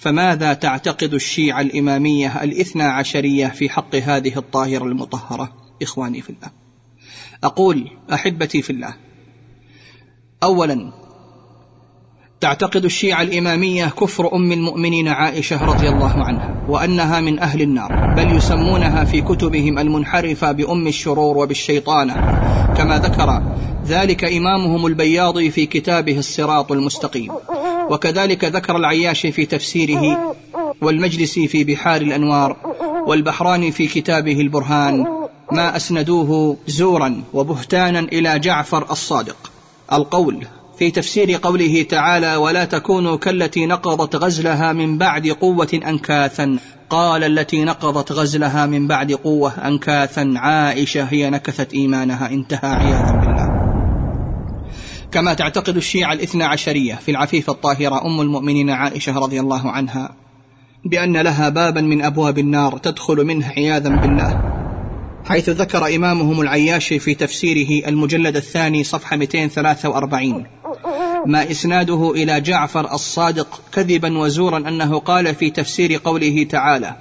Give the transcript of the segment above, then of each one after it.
فماذا تعتقد الشيعة الإمامية الإثنى عشرية في حق هذه الطاهرة المطهرة؟ إخواني في الله. أقول أحبتي في الله أولا تعتقد الشيعة الإمامية كفر أم المؤمنين عائشة رضي الله عنها وأنها من أهل النار بل يسمونها في كتبهم المنحرفة بأم الشرور وبالشيطانة. كما ذكر ذلك إمامهم البياضي في كتابه الصراط المستقيم. وكذلك ذكر العياشي في تفسيره والمجلسي في بحار الأنوار والبحراني في كتابه البرهان ما أسندوه زورا وبهتانا إلى جعفر الصادق. القول في تفسير قوله تعالى ولا تكونوا كالتي نقضت غزلها من بعد قوة أنكاثا قال التي نقضت غزلها من بعد قوة أنكاثا عائشة هي نكثت إيمانها انتهى عياذا بالله. كما تعتقد الشيعة الاثنى عشرية في العفيفة الطاهرة أم المؤمنين عائشة رضي الله عنها بأن لها بابا من أبواب النار تدخل منه عياذا بالله حيث ذكر إمامهم العياشي في تفسيره المجلد الثاني صفحة 243 ما إسناده إلى جعفر الصادق كذبا وزورا أنه قال في تفسير قوله تعالى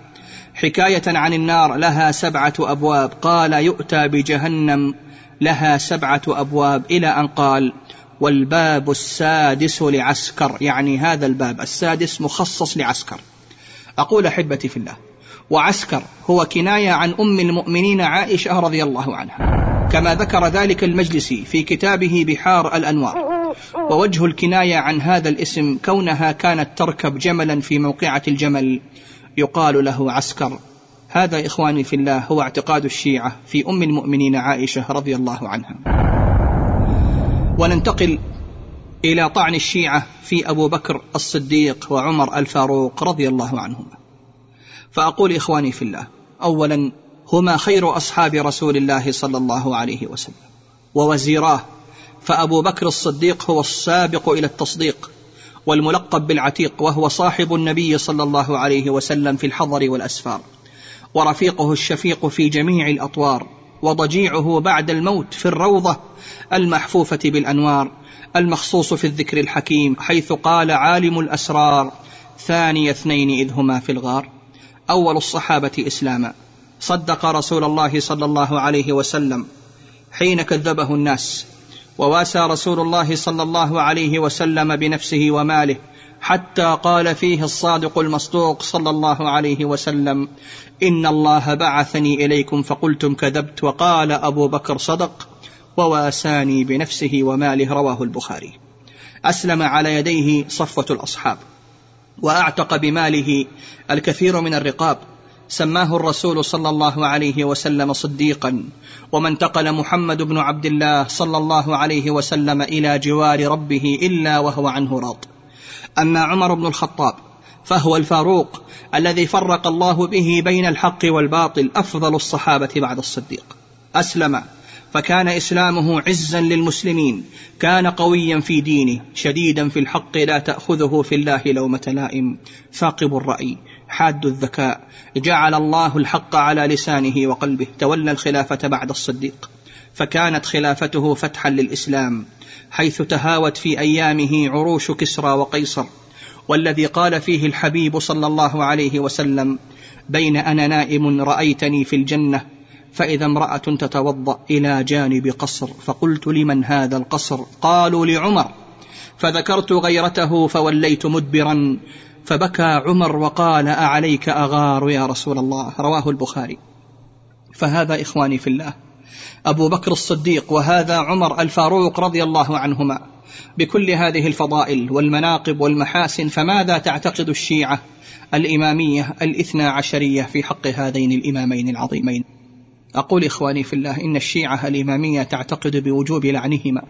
حكاية عن النار لها سبعة أبواب قال يؤتى بجهنم لها سبعة أبواب إلى أن قال والباب السادس لعسكر يعني هذا الباب السادس مخصص لعسكر. أقول أحبتي في الله وعسكر هو كناية عن أم المؤمنين عائشة رضي الله عنها كما ذكر ذلك المجلسي في كتابه بحار الأنوار. ووجه الكناية عن هذا الاسم كونها كانت تركب جملا في موقعة الجمل يقال له عسكر. هذا إخواني في الله هو اعتقاد الشيعة في أم المؤمنين عائشة رضي الله عنها. وننتقل إلى طعن الشيعة في أبو بكر الصديق وعمر الفاروق رضي الله عنهما. فأقول إخواني في الله أولا هما خير أصحاب رسول الله صلى الله عليه وسلم ووزيراه فأبو بكر الصديق هو السابق إلى التصديق والملقب بالعتيق وهو صاحب النبي صلى الله عليه وسلم في الحضر والأسفار ورفيقه الشفيق في جميع الأطوار وضجيعه بعد الموت في الروضة المحفوفة بالأنوار المخصوص في الذكر الحكيم حيث قال عالم الأسرار ثاني اثنين إذ هما في الغار. أول الصحابة إسلاما. صدق رسول الله صلى الله عليه وسلم. حين كذبه الناس. وواسى رسول الله صلى الله عليه وسلم بنفسه وماله. حتى قال فيه الصادق المصدوق صلى الله عليه وسلم إن الله بعثني إليكم فقلتم كذبت وقال أبو بكر صدق وواساني بنفسه وماله رواه البخاري. أسلم على يديه صفوة الأصحاب وأعتق بماله الكثير من الرقاب. سماه الرسول صلى الله عليه وسلم صديقا وما انتقل محمد بن عبد الله صلى الله عليه وسلم إلى جوار ربه إلا وهو عنه راض. أما عمر بن الخطاب فهو الفاروق الذي فرق الله به بين الحق والباطل أفضل الصحابة بعد الصديق. أسلم فكان إسلامه عزا للمسلمين كان قويا في دينه شديدا في الحق لا تأخذه في الله لومة لائم. ثاقب الرأي حاد الذكاء جعل الله الحق على لسانه وقلبه تولى الخلافة بعد الصديق. فكانت خلافته فتحا للإسلام. حيث تهاوت في أيامه عروش كسرى وقيصر والذي قال فيه الحبيب صلى الله عليه وسلم بين أنا نائم رأيتني في الجنة فإذا امرأة تتوضأ إلى جانب قصر فقلت لمن هذا القصر؟ قالوا لعمر فذكرت غيرته فوليت مدبرا فبكى عمر وقال أعليك أغار يا رسول الله؟ رواه البخاري. فهذا إخواني في الله أبو بكر الصديق وهذا عمر الفاروق رضي الله عنهما. بكل هذه الفضائل والمناقب والمحاسن فماذا تعتقد الشيعة الإمامية الإثنى عشرية في حق هذين الإمامين العظيمين؟ أقول إخواني في الله إن الشيعة الإمامية تعتقد بوجوب لعنهما.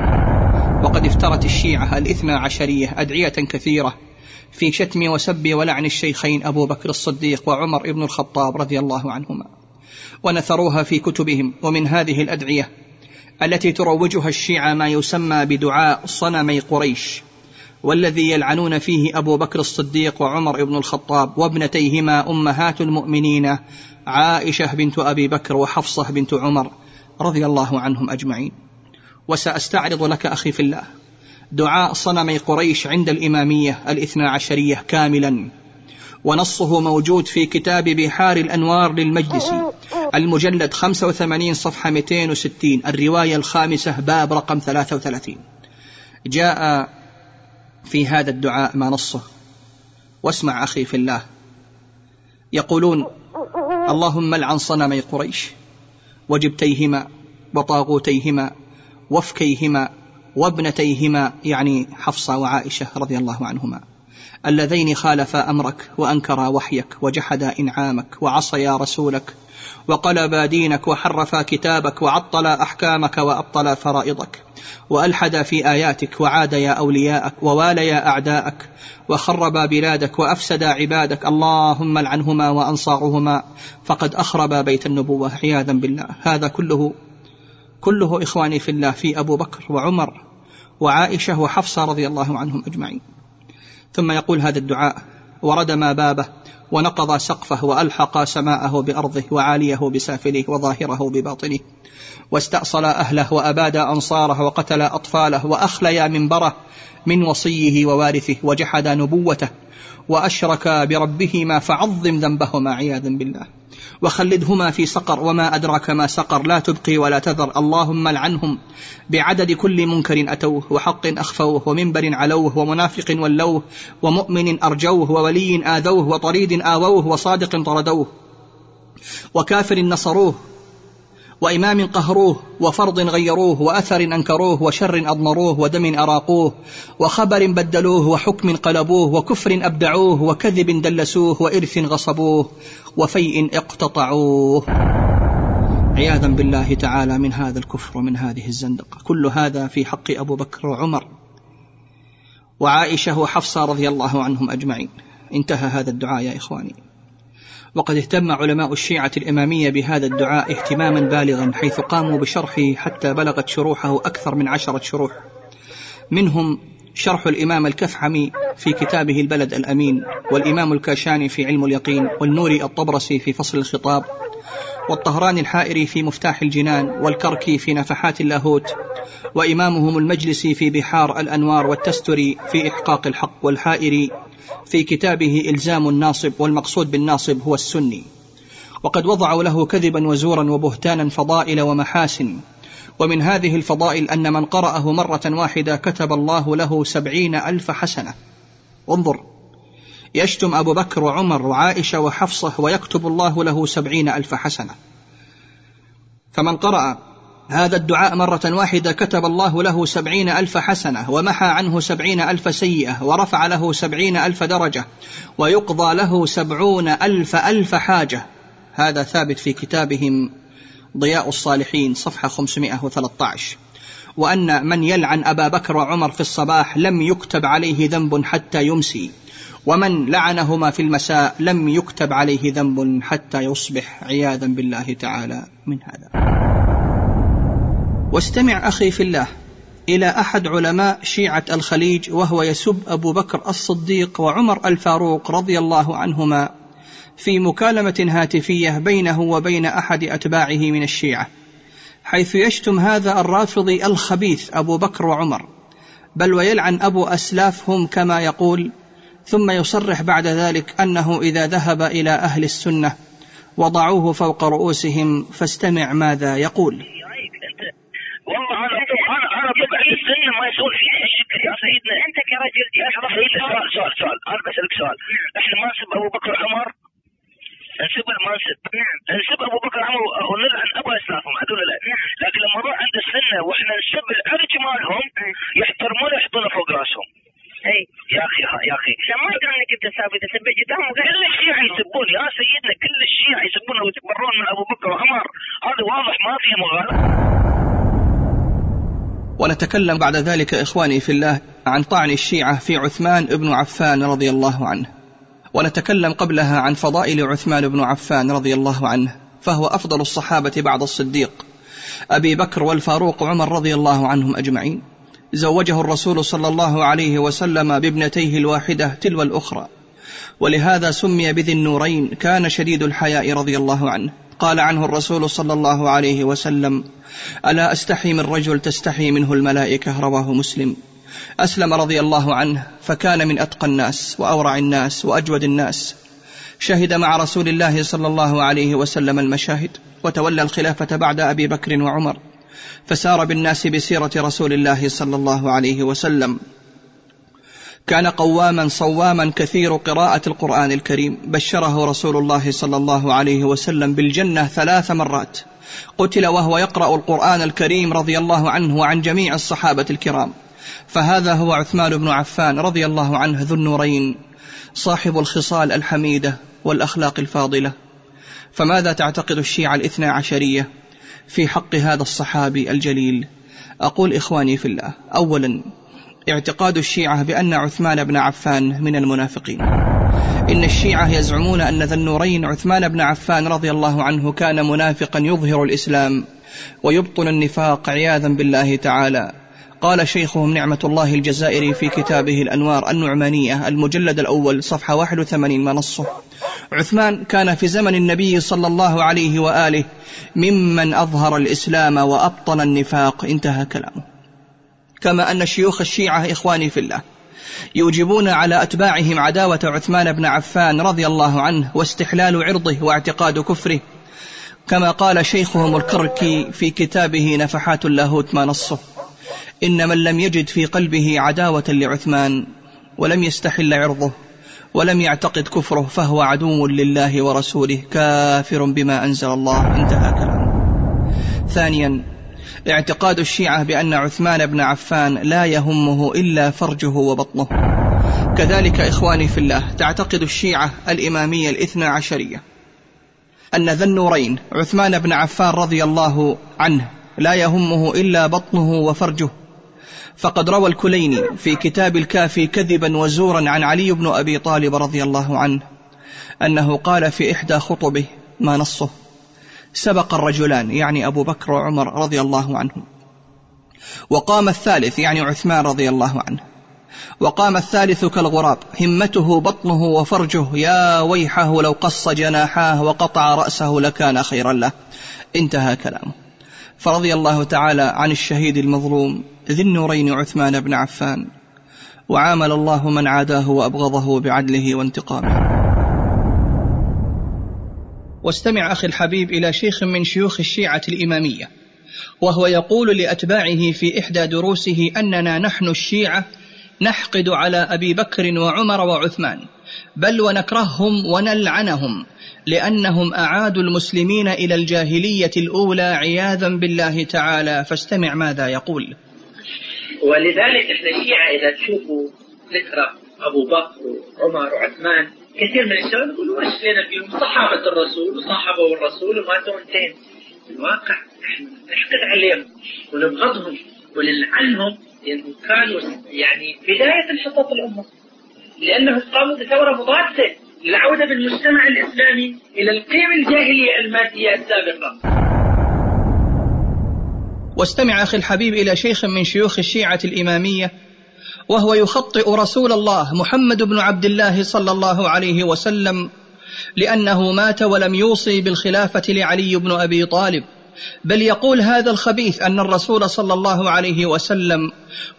وقد افترت الشيعة الإثنى عشرية أدعية كثيرة في شتم وسب ولعن الشيخين أبو بكر الصديق وعمر بن الخطاب رضي الله عنهما. ونثروها في كتبهم ومن هذه الأدعية التي تروجها الشيعة ما يسمى بدعاء صنمي قريش والذي يلعنون فيه أبو بكر الصديق وعمر بن الخطاب وابنتيهما أمهات المؤمنين عائشة بنت أبي بكر وحفصة بنت عمر رضي الله عنهم أجمعين. وسأستعرض لك أخي في الله دعاء صنمي قريش عند الإمامية الاثنى عشرية كاملا. ونصه موجود في كتاب بحار الأنوار للمجلسي. المجلد 85 صفحة 260 الرواية الخامسة باب رقم 33 جاء في هذا الدعاء ما نصه. واسمع أخي في الله. يقولون اللهم لعن صنمي قريش وجبتيهما وطاغوتيهما وفكيهما وابنتيهما يعني حفصة وعائشة رضي الله عنهما. اللذين خالفا أمرك وانكرا وحيك وجحدا إنعامك وعصيا رسولك وقلبا دينك وحرفا كتابك وعطلا أحكامك وابطلا فرائضك والحدا في آياتك وعاديا أولياءك وواليا أعداءك وخربا بلادك وافسدا عبادك اللهم لعنهما وأنصارهما فقد اخربا بيت النبوة عياذا بالله هذا كله كله إخواني في الله في أبو بكر وعمر وعائشة وحفصة رضي الله عنهم أجمعين ثم يقول هذا الدعاء وردم بابه ونقض سقفه وألحق سماءه بأرضه وعاليه بسافله وظاهره بباطنه واستأصل أهله وأباد أنصاره وقتل أطفاله واخليا منبره من وصيه ووارثه وجحد نبوته وأشرك بربهما فعظم ذنبهما عياذا بالله. وخلدهما في سقر وما أدراك ما سقر. لا تبقي ولا تذر. اللهم لعنهم بعدد كل منكر أتوه وحق أخفوه ومنبر علوه ومنافق ولوه ومؤمن أرجوه وولي آذوه وطريد آووه وصادق طردوه وكافر نصروه وإمام قهروه وفرض غيروه وأثر أنكروه وشر أضمروه ودم أراقوه وخبر بدلوه وحكم قلبوه وكفر أبدعوه وكذب دلسوه وإرث غصبوه وفيء اقتطعوه. عياذا بالله تعالى من هذا الكفر ومن هذه الزندقة. كل هذا في حق أبو بكر وعمر. وعائشة وحفصة رضي الله عنهم أجمعين. انتهى هذا الدعاء يا إخواني. وقد اهتم علماء الشيعة الإمامية بهذا الدعاء اهتماما بالغا حيث قاموا بشرحه حتى بلغت شروحه أكثر من عشرة شروح. منهم شرح الإمام الكفعمي في كتابه البلد الأمين والإمام الكاشاني في علم اليقين والنوري الطبرسي في فصل الخطاب. والطهراني الحائري في مفتاح الجنان والكركي في نفحات اللاهوت وإمامهم المجلسي في بحار الأنوار والتستري في إحقاق الحق والحائري في كتابه إلزام الناصب والمقصود بالناصب هو السني. وقد وضعوا له كذبا وزورا وبهتانا فضائل ومحاسن. ومن هذه الفضائل أن من قرأه مرة واحدة كتب الله له سبعين ألف حسنة. انظر. يشتم أبو بكر وعمر وعائشة وحفصة ويكتب الله له سبعين ألف حسنة. فمن قرأ هذا الدعاء مرة واحدة كتب الله له سبعين ألف حسنة ومحى عنه سبعين ألف سيئة ورفع له سبعين ألف درجة ويقضى له سبعون ألف ألف حاجة. هذا ثابت في كتابهم ضياء الصالحين صفحة 513 وأن من يلعن أبا بكر وعمر في الصباح لم يكتب عليه ذنب حتى يمسي. ومن لعنهما في المساء لم يكتب عليه ذنب حتى يصبح عياذا بالله تعالى من هذا. واستمع أخي في الله إلى أحد علماء شيعة الخليج وهو يسب أبو بكر الصديق وعمر الفاروق رضي الله عنهما في مكالمة هاتفية بينه وبين أحد أتباعه من الشيعة حيث يشتم هذا الرافضي الخبيث أبو بكر وعمر بل ويلعن أبو أسلافهم كما يقول ثم يصرح بعد ذلك أنه إذا ذهب إلى أهل السنة وضعوه فوق رؤوسهم فاستمع ماذا يقول. والله أنا أنا أنا طبع السنة ما يسوي فيها الشكل يا سيدنا. أنت كرجل سؤال سؤال سؤال. أنا بسألك سؤال. إحنا ما نسب أبو بكر عمر؟ نسب ما نسب؟ نعم. نسب أبو بكر عمر ونلعن أبو اسلافهم هذول لا. نعم. لكن لما نروح عند السنة وإحنا نسب العرج مالهم يحترمون يحطونه فوق رأسهم. اي يا أخي يا أخي. ما يقدر إنك أنت تسوي تسبح قدام كل الشيعة يسبون؟ يا سيدنا كل الشيعة يسبون ويتبرون من أبو بكر وعمر. هذا واضح ما فيه مغالطة. ونتكلم بعد ذلك إخواني في الله عن طعن الشيعة في عثمان بن عفان رضي الله عنه. ونتكلم قبلها عن فضائل عثمان بن عفان رضي الله عنه فهو أفضل الصحابة بعد الصديق. أبي بكر والفاروق وعمر رضي الله عنهم أجمعين. زوجه الرسول صلى الله عليه وسلم بابنتيه الواحدة تلو الأخرى. ولهذا سمي بذي النورين كان شديد الحياء رضي الله عنه. قال عنه الرسول صلى الله عليه وسلم ألا أستحي من رجل تستحي منه الملائكة؟ رواه مسلم. أسلم رضي الله عنه فكان من أتقى الناس وأورع الناس وأجود الناس. شهد مع رسول الله صلى الله عليه وسلم المشاهد وتولى الخلافة بعد أبي بكر وعمر. فسار بالناس بسيرة رسول الله صلى الله عليه وسلم. كان قواما صواما كثير قراءة القرآن الكريم. بشره رسول الله صلى الله عليه وسلم بالجنة ثلاث مرات. قتل وهو يقرأ القرآن الكريم رضي الله عنه وعن جميع الصحابة الكرام. فهذا هو عثمان بن عفان رضي الله عنه ذو النورين صاحب الخصال الحميدة والأخلاق الفاضلة. فماذا تعتقد الشيعة الاثنى عشرية؟ في حق هذا الصحابي الجليل. أقول إخواني في الله أولا اعتقاد الشيعة بأن عثمان بن عفان من المنافقين. إن الشيعة يزعمون أن ذا النورين عثمان بن عفان رضي الله عنه كان منافقا يظهر الإسلام ويبطن النفاق عياذا بالله تعالى. قال شيخهم نعمة الله الجزائري في كتابه الأنوار النعمانية المجلد الأول صفحة 81 ما نصه. عثمان كان في زمن النبي صلى الله عليه وآله ممن أظهر الإسلام وأبطن النفاق. انتهى كلامه. كما أن شيوخ الشيعة إخواني في الله يوجبون على أتباعهم عداوة عثمان بن عفان رضي الله عنه واستحلال عرضه واعتقاد كفره. كما قال شيخهم الكركي في كتابه نفحات اللاهوت ما نصه. إن من لم يجد في قلبه عداوة لعثمان ولم يستحل عرضه ولم يعتقد كفره فهو عدو لله ورسوله كافر بما أنزل الله. انتهى كلامه. ثانيا اعتقاد الشيعة بأن عثمان بن عفان لا يهمه إلا فرجه وبطنه. كذلك إخواني في الله تعتقد الشيعة الإمامية الاثنى عشرية أن ذا النورين عثمان بن عفان رضي الله عنه لا يهمه إلا بطنه وفرجه. فقد روى الكليني في كتاب الكافي كذبا وزورا عن علي بن أبي طالب رضي الله عنه أنه قال في إحدى خطبه ما نصه؟ سبق الرجلان يعني أبو بكر وعمر رضي الله عنهم. وقام الثالث يعني عثمان رضي الله عنه. وقام الثالث كالغراب همته بطنه وفرجه يا ويحه لو قص جناحاه وقطع رأسه لكان خيرا له. انتهى كلامه. فرضي الله تعالى عن الشهيد المظلوم ذي النورين عثمان بن عفان وعامل الله من عاداه وأبغضه بعدله وانتقامه. واستمع أخي الحبيب إلى شيخ من شيوخ الشيعة الإمامية وهو يقول لأتباعه في إحدى دروسه أننا نحن الشيعة نحقد على أبي بكر وعمر وعثمان. بل ونكرههم ونلعنهم لأنهم أعادوا المسلمين إلى الجاهلية الأولى عياذا بالله تعالى. فاستمع ماذا يقول. ولذلك إحنا الشيعة إذا تشوفوا ذكرى أبو بكر وعمر وعثمان كثير من الشباب يقولوا إيش لنا فيهم صحابة الرسول وصاحبوا الرسول وماتوا انتين الواقع إحنا نحقد عليهم ونبغضهم ونلعنهم لأنهم كانوا يعني بداية انحطاط الأمة. لأنهم قاموا بثورة مضادة للعودة بالمجتمع الإسلامي إلى القيم الجاهلية المادية السابقة. واستمع أخي الحبيب إلى شيخ من شيوخ الشيعة الإمامية وهو يخطئ رسول الله محمد بن عبد الله صلى الله عليه وسلم لأنه مات ولم يوصي بالخلافة لعلي بن أبي طالب بل يقول هذا الخبيث أن الرسول صلى الله عليه وسلم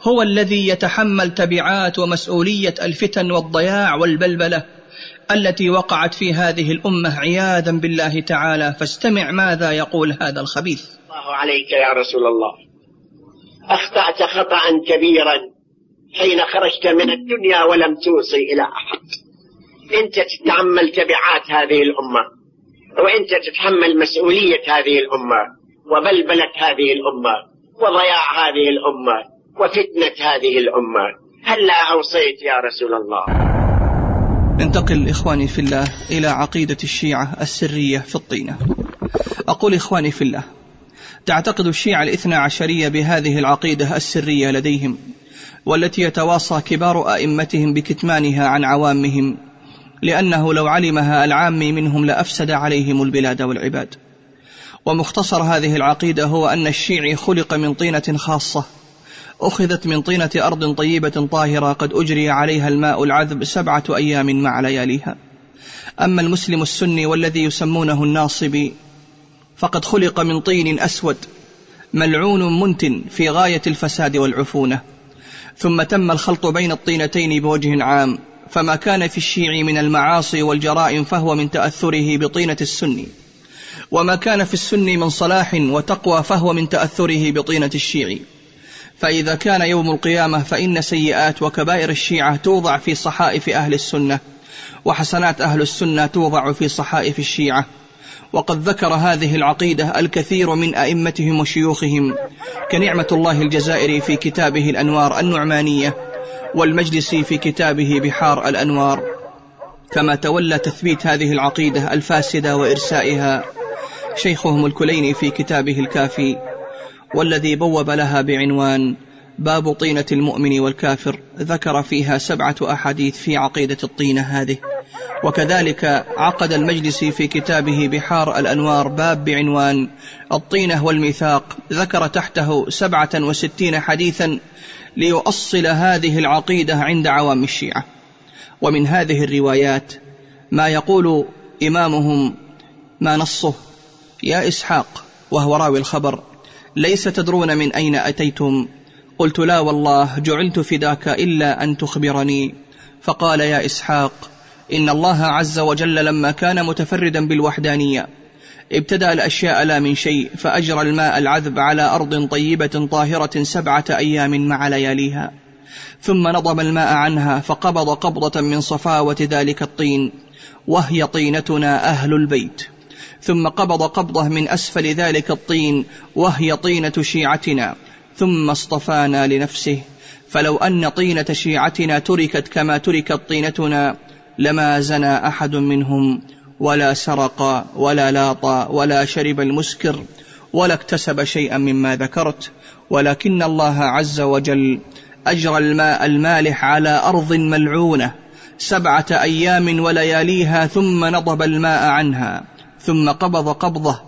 هو الذي يتحمل تبعات ومسؤولية الفتن والضياع والبلبلة التي وقعت في هذه الأمة عياذا بالله تعالى. فاستمع ماذا يقول هذا الخبيث. الله عليك يا رسول الله. أخطأت خطأ كبيرا حين خرجت من الدنيا ولم توصي إلى أحد. أنت تتحمل تبعات هذه الأمة وأنت تتحمل مسؤولية هذه الأمة وبلبلة هذه الأمة وضياع هذه الأمة وفتنة هذه الأمة. هل لا أوصيت يا رسول الله؟ ننتقل إخواني في الله إلى عقيدة الشيعة السرية في الطينة. أقول إخواني في الله تعتقد الشيعة الاثنى عشرية بهذه العقيدة السرية لديهم والتي يتواصى كبار أئمتهم بكتمانها عن عوامهم لأنه لو علمها العامي منهم لأفسد عليهم البلاد والعباد. ومختصر هذه العقيدة هو أن الشيعي خلق من طينة خاصة أخذت من طينة أرض طيبة طاهرة قد أجري عليها الماء العذب سبعة أيام مع لياليها. أما المسلم السني والذي يسمونه الناصبي فقد خلق من طين أسود ملعون منتن في غاية الفساد والعفونة. ثم تم الخلط بين الطينتين بوجه عام فما كان في الشيع من المعاصي والجرائم فهو من تأثره بطينة السني. وما كان في السن من صلاح وتقوى فهو من تأثره بطينة الشيعي فإذا كان يوم القيامة فإن سيئات وكبائر الشيعة توضع في صحائف أهل السنة وحسنات أهل السنة توضع في صحائف الشيعة. وقد ذكر هذه العقيدة الكثير من أئمتهم وشيوخهم كنعمة الله الجزائري في كتابه الأنوار النعمانية والمجلسي في كتابه بحار الأنوار. كما تولى تثبيت هذه العقيدة الفاسدة وإرسائها شيخهم الكليني في كتابه الكافي. والذي بوب لها بعنوان باب طينة المؤمن والكافر ذكر فيها سبعة أحاديث في عقيدة الطينة هذه. وكذلك عقد المجلس في كتابه بحار الأنوار باب بعنوان الطينة والميثاق ذكر تحته سبعة وستين حديثا ليؤصل هذه العقيدة عند عوام الشيعة. ومن هذه الروايات ما يقول إمامهم ما نصه يا إسحاق وهو راوي الخبر ليس تدرون من أين أتيتم؟ قلت لا والله جعلت فداك إلا أن تخبرني. فقال يا إسحاق إن الله عز وجل لما كان متفردا بالوحدانية ابتدأ الأشياء لا من شيء فأجرى الماء العذب على أرض طيبة طاهرة سبعة أيام مع لياليها. ثم نضم الماء عنها فقبض قبضة من صفاوة ذلك الطين وهي طينتنا أهل البيت. ثم قبض قبضه من أسفل ذلك الطين وهي طينة شيعتنا. ثم اصطفانا لنفسه. فلو أن طينة شيعتنا تركت كما تركت طينتنا لما زنى أحد منهم. ولا سرق ولا لاط ولا شرب المسكر ولا اكتسب شيئا مما ذكرت. ولكن الله عز وجل أجرى الماء المالح على أرض ملعونة سبعة أيام ولياليها ثم نضب الماء عنها. ثم قبض قبضه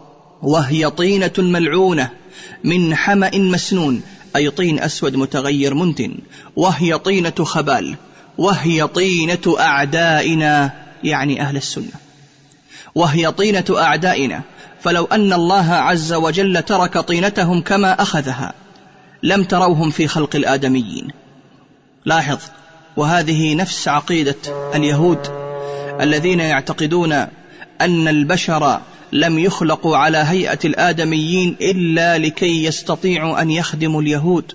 وهي طينة ملعونة من حمأ مسنون أي طين أسود متغير منتن وهي طينة خبال وهي طينة أعدائنا يعني أهل السنة. وهي طينة أعدائنا فلو أن الله عز وجل ترك طينتهم كما أخذها لم تروهم في خلق الآدميين. لاحظ وهذه نفس عقيدة اليهود الذين يعتقدون أن البشر لم يخلقوا على هيئة الآدميين إلا لكي يستطيعوا أن يخدموا اليهود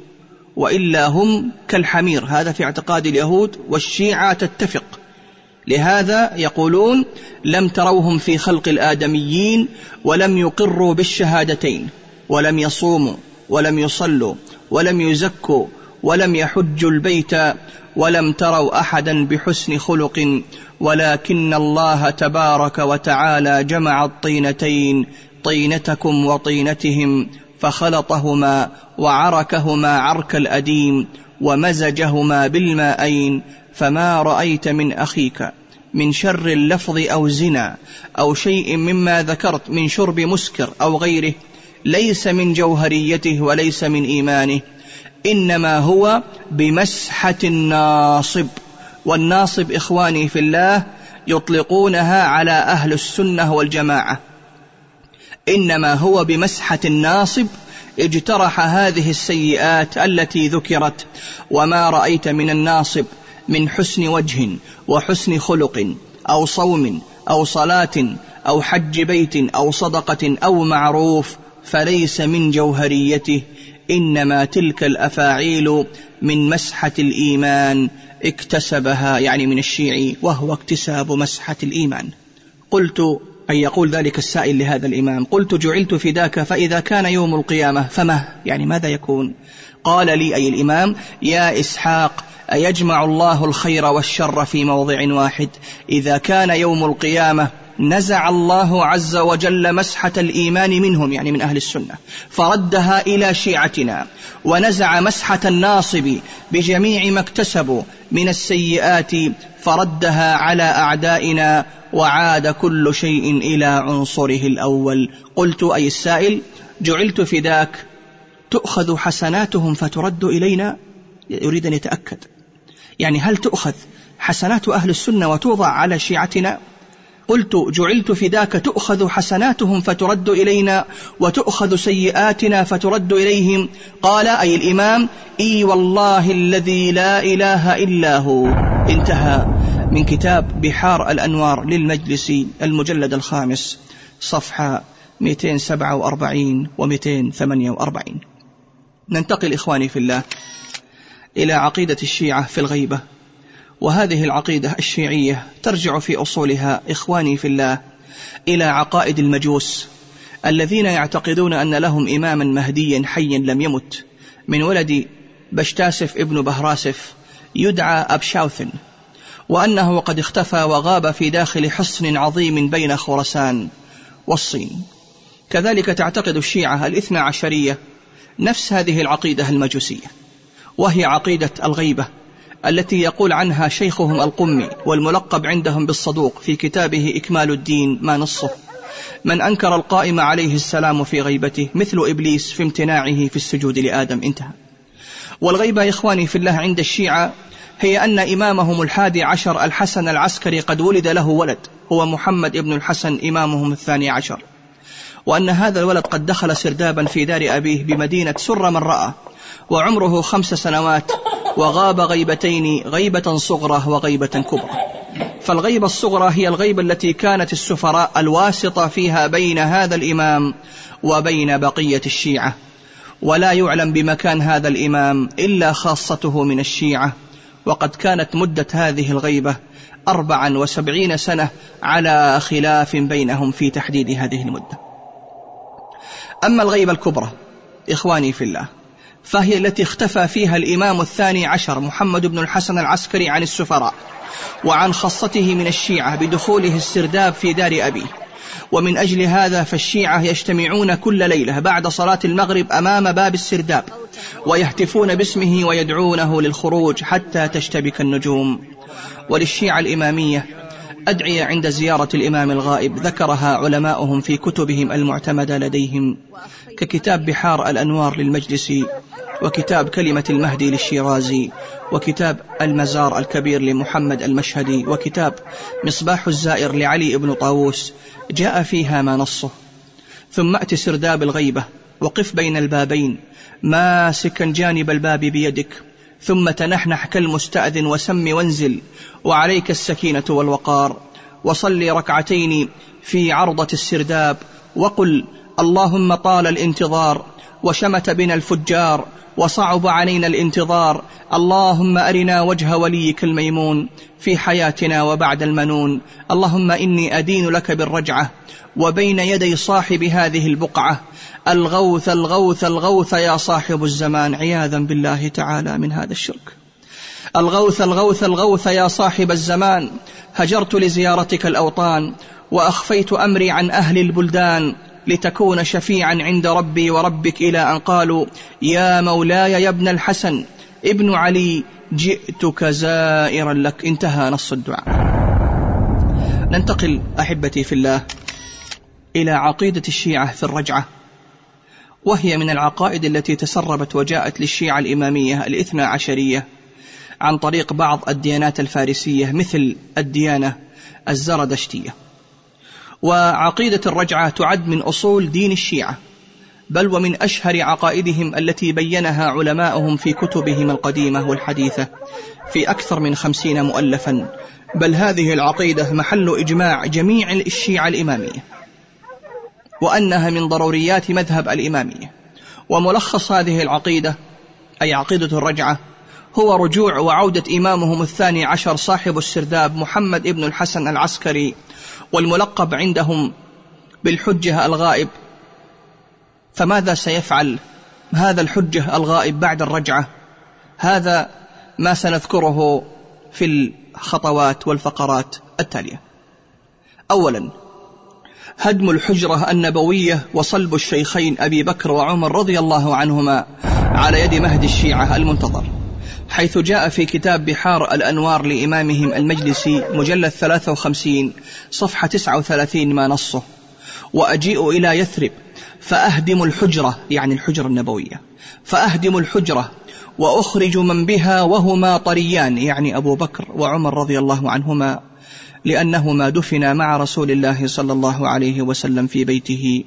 وإلا هم كالحمير. هذا في اعتقاد اليهود والشيعة تتفق. لهذا يقولون لم تروهم في خلق الآدميين ولم يقروا بالشهادتين ولم يصوموا ولم يصلوا ولم يزكوا ولم يحجوا البيت ولم تروا أحدا بحسن خلق ولكن الله تبارك وتعالى جمع الطينتين طينتكم وطينتهم فخلطهما وعركهما عرك الأديم ومزجهما بالماءين فما رأيت من أخيك من شر اللفظ أو زنا أو شيء مما ذكرت من شرب مسكر أو غيره ليس من جوهريته وليس من إيمانه إنما هو بمسحة الناصب. والناصب إخواني في الله يطلقونها على أهل السنة والجماعة. إنما هو بمسحة الناصب اجترح هذه السيئات التي ذكرت وما رأيت من الناصب من حسن وجه وحسن خلق أو صوم أو صلاة أو حج بيت أو صدقة أو معروف فليس من جوهريته إنما تلك الأفاعيل من مسحة الإيمان اكتسبها يعني من الشيعي وهو اكتساب مسحة الإيمان. قلت أن يقول ذلك السائل لهذا الإمام قلت جعلت فداك فإذا كان يوم القيامة فما؟ يعني ماذا يكون؟ قال لي أي الإمام يا إسحاق أيجمع الله الخير والشر في موضع واحد. إذا كان يوم القيامة نزع الله عز وجل مسحة الإيمان منهم يعني من أهل السنة فردها إلى شيعتنا ونزع مسحة الناصب بجميع ما اكتسبوا من السيئات فردها على أعدائنا وعاد كل شيء إلى عنصره الأول. قلت أي السائل جعلت فداك تؤخذ حسناتهم فترد إلينا؟ يريد أن يتأكد. يعني هل تؤخذ حسنات أهل السنة وتوضع على شيعتنا؟ قلت جعلت فداك تؤخذ حسناتهم فترد إلينا وتؤخذ سيئاتنا فترد إليهم. قال أي الإمام إي والله الذي لا إله إلا هو. انتهى. من كتاب بحار الأنوار للمجلسي المجلد الخامس صفحة 247 و 248 ننتقل إخواني في الله إلى عقيدة الشيعة في الغيبة. وهذه العقيدة الشيعية ترجع في أصولها إخواني في الله إلى عقائد المجوس الذين يعتقدون أن لهم إماما مهديا حيا لم يمت. من ولد بشتاسف ابن بهراسف يدعى أبشاوثن وأنه قد اختفى وغاب في داخل حصن عظيم بين خرسان والصين. كذلك تعتقد الشيعة الاثنى عشرية نفس هذه العقيدة المجوسية وهي عقيدة الغيبة. التي يقول عنها شيخهم القمي والملقب عندهم بالصدوق في كتابه إكمال الدين ما نصه. من أنكر القائم عليه السلام في غيبته مثل إبليس في امتناعه في السجود لآدم. انتهى. والغيبة إخواني في الله عند الشيعة هي أن إمامهم الحادي عشر الحسن العسكري قد ولد له ولد هو محمد ابن الحسن إمامهم الثاني عشر. وأن هذا الولد قد دخل سردابا في دار أبيه بمدينة سر من رأى وعمره خمس سنوات وغاب غيبتين غيبة صغرى وغيبة كبرى. فالغيبة الصغرى هي الغيبة التي كانت السفراء الواسطة فيها بين هذا الإمام وبين بقية الشيعة. ولا يعلم بمكان هذا الإمام إلا خاصته من الشيعة. وقد كانت مدة هذه الغيبة أربعا وسبعين سنة على خلاف بينهم في تحديد هذه المدة. أما الغيبة الكبرى إخواني في الله فهي التي اختفى فيها الإمام الثاني عشر محمد بن الحسن العسكري عن السفراء وعن خاصته من الشيعة بدخوله السرداب في دار أبيه ومن أجل هذا فالشيعة يجتمعون كل ليلة بعد صلاة المغرب أمام باب السرداب ويهتفون باسمه ويدعونه للخروج حتى تشتبك النجوم. وللشيعة الإمامية أدعية عند زيارة الإمام الغائب ذكرها علماؤهم في كتبهم المعتمدة لديهم ككتاب بحار الأنوار للمجلسي وكتاب كلمة المهدي للشيرازي وكتاب المزار الكبير لمحمد المشهدي وكتاب مصباح الزائر لعلي بن طاووس جاء فيها ما نصه. ثم أت سرداب الغيبة وقف بين البابين ماسكا جانب الباب بيدك. ثم تنحنح كالمستأذن وسم وانزل وعليك السكينة والوقار. وصل ركعتين في عرضة السرداب وقل اللهم طال الانتظار وشمت بنا الفجار وصعب علينا الانتظار. اللهم أرنا وجه وليك الميمون في حياتنا وبعد المنون. اللهم إني أدين لك بالرجعة وبين يدي صاحب هذه البقعة. الغوث الغوث الغوث يا صاحب الزمان. عياذا بالله تعالى من هذا الشرك. الغوث الغوث الغوث يا صاحب الزمان. هجرت لزيارتك الأوطان وأخفيت أمري عن أهل البلدان. لتكون شفيعا عند ربي وربك إلى أن قالوا يا مولاي يا ابن الحسن ابن علي جئتك زائرا لك. انتهى نص الدعاء. ننتقل أحبتي في الله إلى عقيدة الشيعة في الرجعة وهي من العقائد التي تسربت وجاءت للشيعة الإمامية الإثنى عشرية عن طريق بعض الديانات الفارسية مثل الديانة الزردشتيه وعقيدة الرجعة تعد من أصول دين الشيعة بل ومن أشهر عقائدهم التي بينها علماؤهم في كتبهم القديمة والحديثة في أكثر من خمسين مؤلفا. بل هذه العقيدة محل إجماع جميع الشيعة الإمامية وأنها من ضروريات مذهب الإمامية. وملخص هذه العقيدة أي عقيدة الرجعة هو رجوع وعودة إمامهم الثاني عشر صاحب السرداب محمد ابن الحسن العسكري والملقب عندهم بالحجة الغائب. فماذا سيفعل هذا الحجة الغائب بعد الرجعة؟ هذا ما سنذكره في الخطوات والفقرات التالية. أولا هدم الحجرة النبوية وصلب الشيخين أبي بكر وعمر رضي الله عنهما على يد مهدي الشيعة المنتظر. حيث جاء في كتاب بحار الأنوار لإمامهم المجلسي مجلد 53 صفحة 39 ما نصه. وأجيء إلى يثرب فأهدم الحجرة يعني الحجرة النبوية. فأهدم الحجرة وأخرج من بها وهما طريان يعني أبو بكر وعمر رضي الله عنهما لأنهما دفنا مع رسول الله صلى الله عليه وسلم في بيته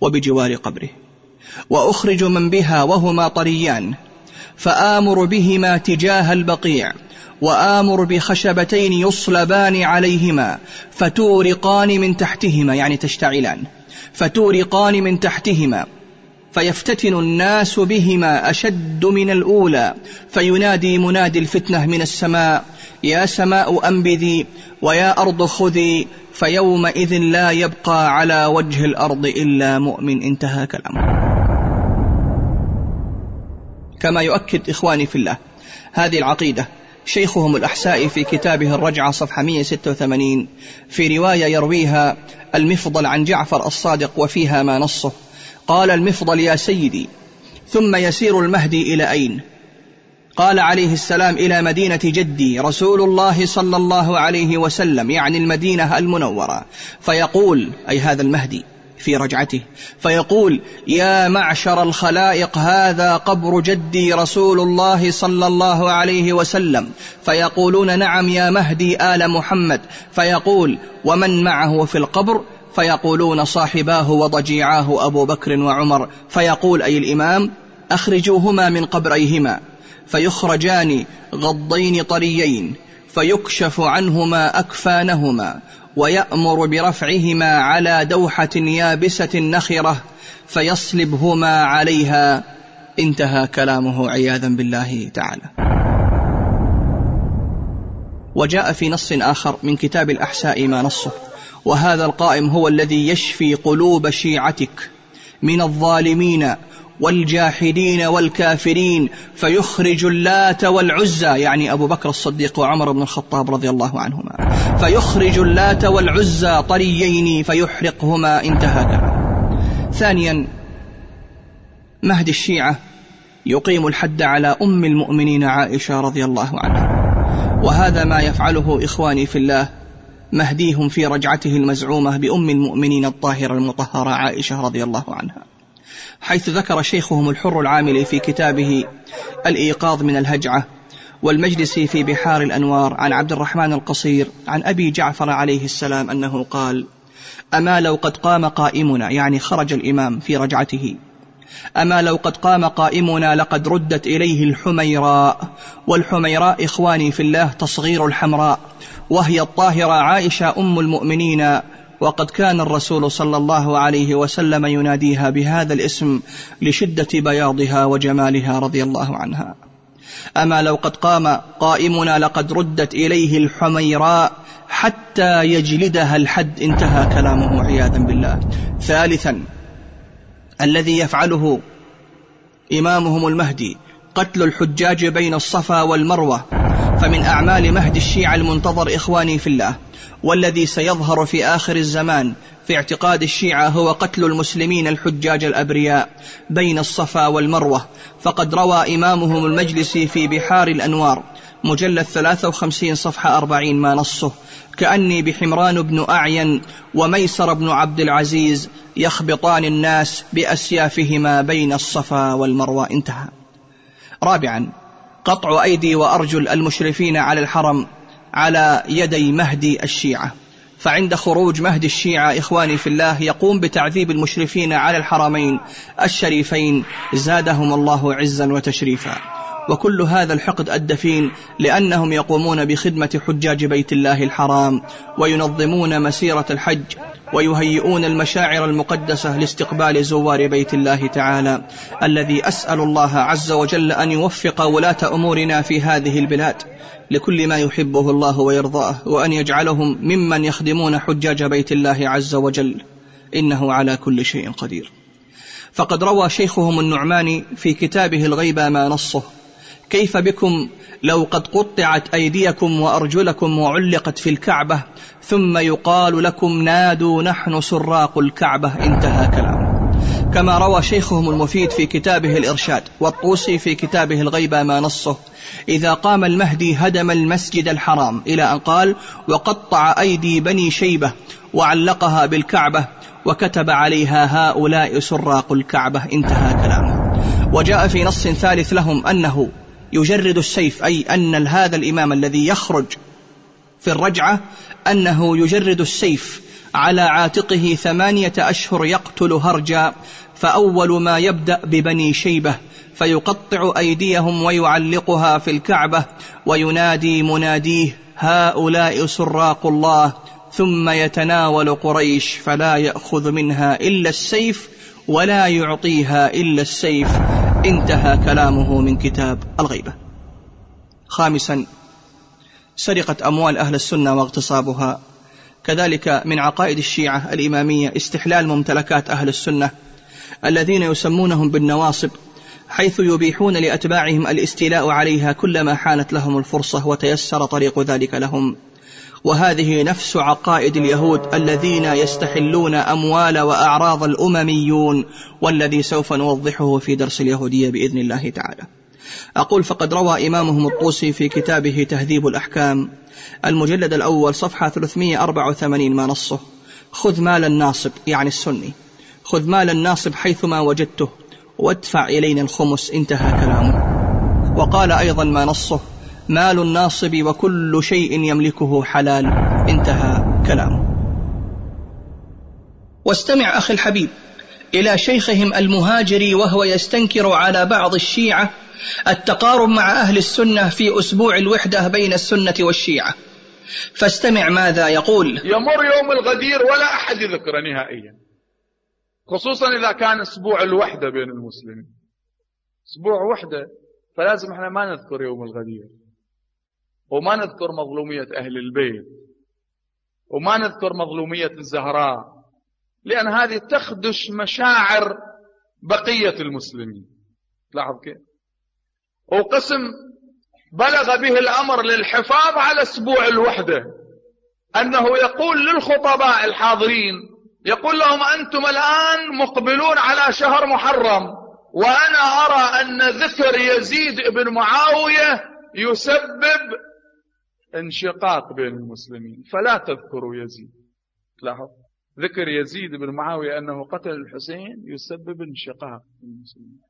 وبجوار قبره. وأخرج من بها وهما طريان فآمر بهما تجاه البقيع وآمر بخشبتين يصلبان عليهما فتورقان من تحتهما يعني تشتعلان فتورقان من تحتهما فيفتتن الناس بهما أشد من الأولى فينادي منادي الفتنة من السماء يا سماء أنبذي ويا أرض خذي فيومئذ لا يبقى على وجه الأرض إلا مؤمن انتهى كلامه. كما يؤكد إخواني في الله. هذه العقيدة شيخهم الأحسائي في كتابه الرجعة صفحة 186 في رواية يرويها المفضل عن جعفر الصادق وفيها ما نصه. قال المفضل يا سيدي ثم يسير المهدي إلى أين؟ قال عليه السلام إلى مدينة جدي رسول الله صلى الله عليه وسلم يعني المدينة المنورة فيقول أي هذا المهدي في رجعته. فيقول يا معشر الخلائق هذا قبر جدي رسول الله صلى الله عليه وسلم. فيقولون نعم يا مهدي آل محمد. فيقول ومن معه في القبر؟ فيقولون صاحباه وضجيعاه أبو بكر وعمر. فيقول أي الإمام أخرجوهما من قبريهما. فيخرجان غضين طريين فيكشف عنهما أكفانهما. ويأمر برفعهما على دوحة يابسة نخرة فيصلبهما عليها. انتهى كلامه عياذا بالله تعالى. وجاء في نص آخر من كتاب الأحساء ما نصه. وهذا القائم هو الذي يشفي قلوب شيعتك من الظالمين والجاحدين والكافرين فيخرج اللات والعزى يعني أبو بكر الصديق وعمر بن الخطاب رضي الله عنهما. فيخرج اللات والعزى طريين فيحرقهما انتهى كلام ثانيا مهد الشيعة يقيم الحد على أم المؤمنين عائشة رضي الله عنها. وهذا ما يفعله إخواني في الله مهديهم في رجعته المزعومة بأم المؤمنين الطاهرة المطهرة عائشة رضي الله عنها. حيث ذكر شيخهم الحر العاملي في كتابه الإيقاظ من الهجعة والمجلسي في بحار الأنوار عن عبد الرحمن القصير عن أبي جعفر عليه السلام أنه قال أما لو قد قام قائمنا يعني خرج الإمام في رجعته. أما لو قد قام قائمنا لقد ردت إليه الحميراء والحميراء إخواني في الله تصغير الحمراء وهي الطاهرة عائشة أم المؤمنين وقد كان الرسول صلى الله عليه وسلم يناديها بهذا الاسم لشدة بياضها وجمالها رضي الله عنها. أما لو قد قام قائمنا لقد ردت إليه الحميراء حتى يجلدها الحد انتهى كلامه عياذا بالله. ثالثا الذي يفعله إمامهم المهدي قتل الحجاج بين الصفا والمروة فمن أعمال مهد الشيعة المنتظر إخواني في الله والذي سيظهر في آخر الزمان في اعتقاد الشيعة هو قتل المسلمين الحجاج الأبرياء بين الصفا والمروة. فقد روى إمامهم المجلسي في بحار الأنوار مجلد 53 صفحة 40 ما نصه كأني بحمران بن أعين وميسر بن عبد العزيز يخبطان الناس بأسيافهما بين الصفا والمروة. انتهى. رابعا قطع أيدي وأرجل المشرفين على الحرم على يدي مهدي الشيعة. فعند خروج مهدي الشيعة إخواني في الله يقوم بتعذيب المشرفين على الحرمين الشريفين زادهم الله عزا وتشريفا. وكل هذا الحقد الدفين لأنهم يقومون بخدمة حجاج بيت الله الحرام وينظمون مسيرة الحج ويهيئون المشاعر المقدسة لاستقبال زوار بيت الله تعالى الذي أسأل الله عز وجل أن يوفق ولاة أمورنا في هذه البلاد لكل ما يحبه الله ويرضاه وأن يجعلهم ممن يخدمون حجاج بيت الله عز وجل. إنه على كل شيء قدير. فقد روى شيخهم النعماني في كتابه الغيبة ما نصه. كيف بكم لو قد قطعت أيديكم وأرجلكم وعلقت في الكعبة ثم يقال لكم نادوا نحن سراق الكعبة؟ انتهى كلامه كما روى شيخهم المفيد في كتابه الإرشاد والطوسي في كتابه الغيبة ما نصه إذا قام المهدي هدم المسجد الحرام إلى أن قال وقطع أيدي بني شيبة وعلقها بالكعبة وكتب عليها هؤلاء سراق الكعبة. انتهى كلامه وجاء في نص ثالث لهم أنه يجرد السيف أي أن هذا الإمام الذي يخرج في الرجعة أنه يجرد السيف على عاتقه ثمانية أشهر يقتل هرجا فأول ما يبدأ ببني شيبة فيقطع أيديهم ويعلقها في الكعبة وينادي مناديه هؤلاء سراق الله ثم يتناول قريش فلا يأخذ منها إلا السيف ولا يعطيها إلا السيف. انتهى كلامه من كتاب الغيبة. خامسا سرقه أموال أهل السنة واغتصابها. كذلك من عقائد الشيعة الإمامية استحلال ممتلكات أهل السنة الذين يسمونهم بالنواصب حيث يبيحون لأتباعهم الاستيلاء عليها كلما حانت لهم الفرصة وتيسر طريق ذلك لهم. وهذه نفس عقائد اليهود الذين يستحلون أموال وأعراض الأمميون والذي سوف نوضحه في درس اليهودية بإذن الله تعالى. أقول فقد روى إمامهم الطوسي في كتابه تهذيب الأحكام المجلد الأول صفحة 384 ما نصه: خذ مال الناصب يعني السني خذ مال الناصب حيثما وجدته وادفع إلينا الخمس انتهى كلامه. وقال أيضا ما نصه مال الناصب وكل شيء يملكه حلال. انتهى كلامه. واستمع أخي الحبيب إلى شيخهم المهاجري وهو يستنكر على بعض الشيعة التقارب مع أهل السنة في أسبوع الوحدة بين السنة والشيعة. فاستمع ماذا يقول. يمر يوم الغدير ولا أحد يذكره نهائيا. خصوصا إذا كان أسبوع الوحدة بين المسلمين. أسبوع وحدة فلازم إحنا ما نذكر يوم الغدير. وما نذكر مظلومية أهل البيت وما نذكر مظلومية الزهراء لأن هذه تخدش مشاعر بقية المسلمين. لاحظ كيف؟ وقسم بلغ به الأمر للحفاظ على أسبوع الوحدة أنه يقول للخطباء الحاضرين يقول لهم أنتم الآن مقبلون على شهر محرم وأنا أرى أن ذكر يزيد بن معاوية يسبب انشقاق بين المسلمين. فلا تذكروا يزيد. لاحظ. ذكر يزيد بن معاوية أنه قتل الحسين يسبب انشقاق المسلمين.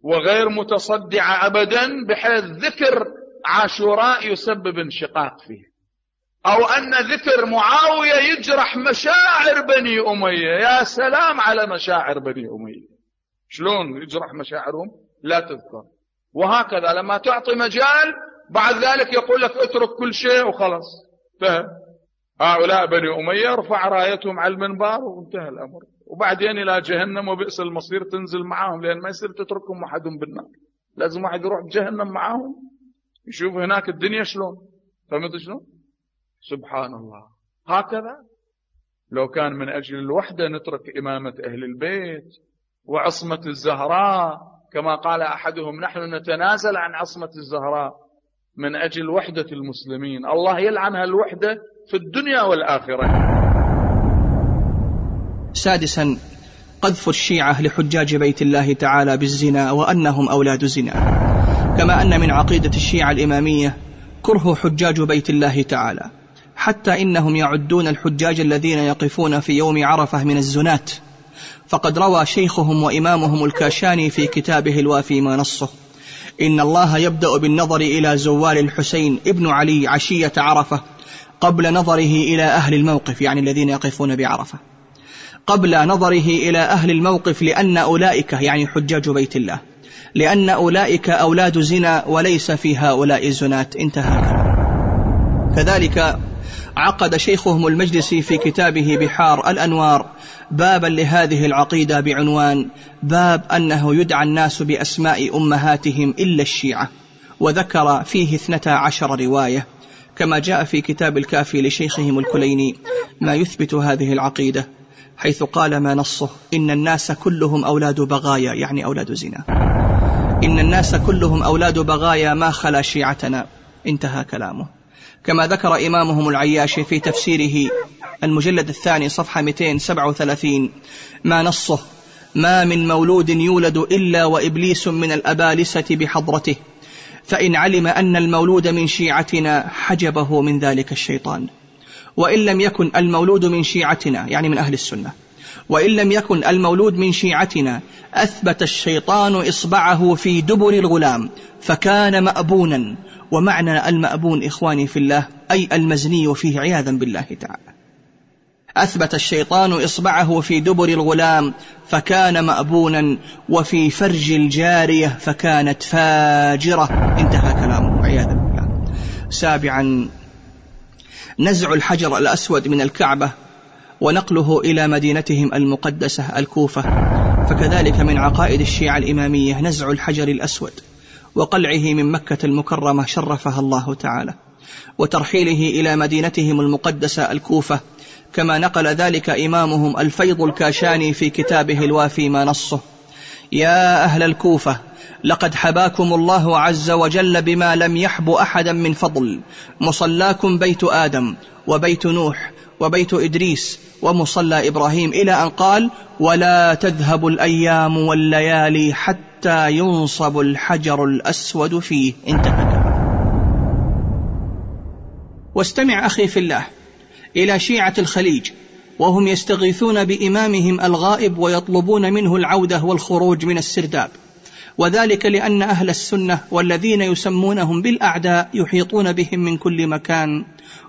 وغير متصدع أبدا بحيث ذكر عاشوراء يسبب انشقاق فيه. أو أن ذكر معاوية يجرح مشاعر بني أمية. يا سلام على مشاعر بني أمية. شلون يجرح مشاعرهم؟ لا تذكر. وهكذا لما تعطي مجال بعد ذلك يقول لك اترك كل شيء وخلاص. انتهى هؤلاء بني أمية ارفع رايتهم على المنبر وانتهى الأمر. وبعدين إلى جهنم وبئس المصير تنزل معاهم لأن ما يصير تتركهم أحد بالنار. لازم واحد يروح جهنم معاهم يشوف هناك الدنيا شلون. فهمت شلون؟ سبحان الله هكذا لو كان من أجل الوحدة نترك إمامة أهل البيت وعصمة الزهراء. كما قال أحدهم نحن نتنازل عن عصمة الزهراء. من أجل وحدة المسلمين. الله يلعن هالوحدة في الدنيا والآخرة. سادسا قذف الشيعة لحجاج بيت الله تعالى بالزنا وأنهم أولاد زنا. كما أن من عقيدة الشيعة الإمامية كره حجاج بيت الله تعالى. حتى إنهم يعدون الحجاج الذين يقفون في يوم عرفة من الزنات. فقد روى شيخهم وإمامهم الكاشاني في كتابه الوافي ما نصه. إن الله يبدأ بالنظر إلى زوال الحسين ابن علي عشية عرفة قبل نظره إلى أهل الموقف يعني الذين يقفون بعرفة. قبل نظره إلى أهل الموقف لأن أولئك يعني حجاج بيت الله لأن أولئك أولاد زنا وليس في هؤلاء الزنات انتهى. كذلك عقد شيخهم المجلسي في كتابه بحار الأنوار بابا لهذه العقيدة بعنوان باب أنه يدعى الناس بأسماء أمهاتهم إلا الشيعة وذكر فيه اثنتا عشر رواية كما جاء في كتاب الكافي لشيخهم الكليني ما يثبت هذه العقيدة حيث قال ما نصه إن الناس كلهم أولاد بغايا يعني أولاد زنا. إن الناس كلهم أولاد بغايا ما خلا شيعتنا. انتهى كلامه. كما ذكر إمامهم العياشي في تفسيره المجلد الثاني صفحة 237 ما نصه؟ ما من مولود يولد إلا وإبليس من الأبالسة بحضرته. فإن علم أن المولود من شيعتنا حجبه من ذلك الشيطان. وإن لم يكن المولود من شيعتنا يعني من أهل السنة. وإن لم يكن المولود من شيعتنا أثبت الشيطان إصبعه في دبر الغلام فكان مأبونا ومعنى المأبون إخواني في الله أي المزني فيه عياذا بالله تعالى. أثبت الشيطان إصبعه في دبر الغلام فكان مأبونا وفي فرج الجارية فكانت فاجرة. انتهى كلامه عياذا بالله. سابعا نزع الحجر الأسود من الكعبة ونقله إلى مدينتهم المقدسة الكوفة. فكذلك من عقائد الشيعة الإمامية نزع الحجر الأسود. وقلعه من مكة المكرمة شرفها الله تعالى وترحيله إلى مدينتهم المقدسة الكوفة كما نقل ذلك إمامهم الفيض الكاشاني في كتابه الوافي ما نصه. يا أهل الكوفة لقد حباكم الله عز وجل بما لم يحب أحدا من فضل مصلاكم بيت آدم وبيت نوح وبيت إدريس ومصلى إبراهيم إلى أن قال ولا تذهب الأيام والليالي حتى ينصب الحجر الأسود فيه. انتهى واستمع أخي في الله إلى شيعة الخليج وهم يستغيثون بإمامهم الغائب ويطلبون منه العودة والخروج من السرداب. وذلك لأن أهل السنة والذين يسمونهم بالأعداء يحيطون بهم من كل مكان.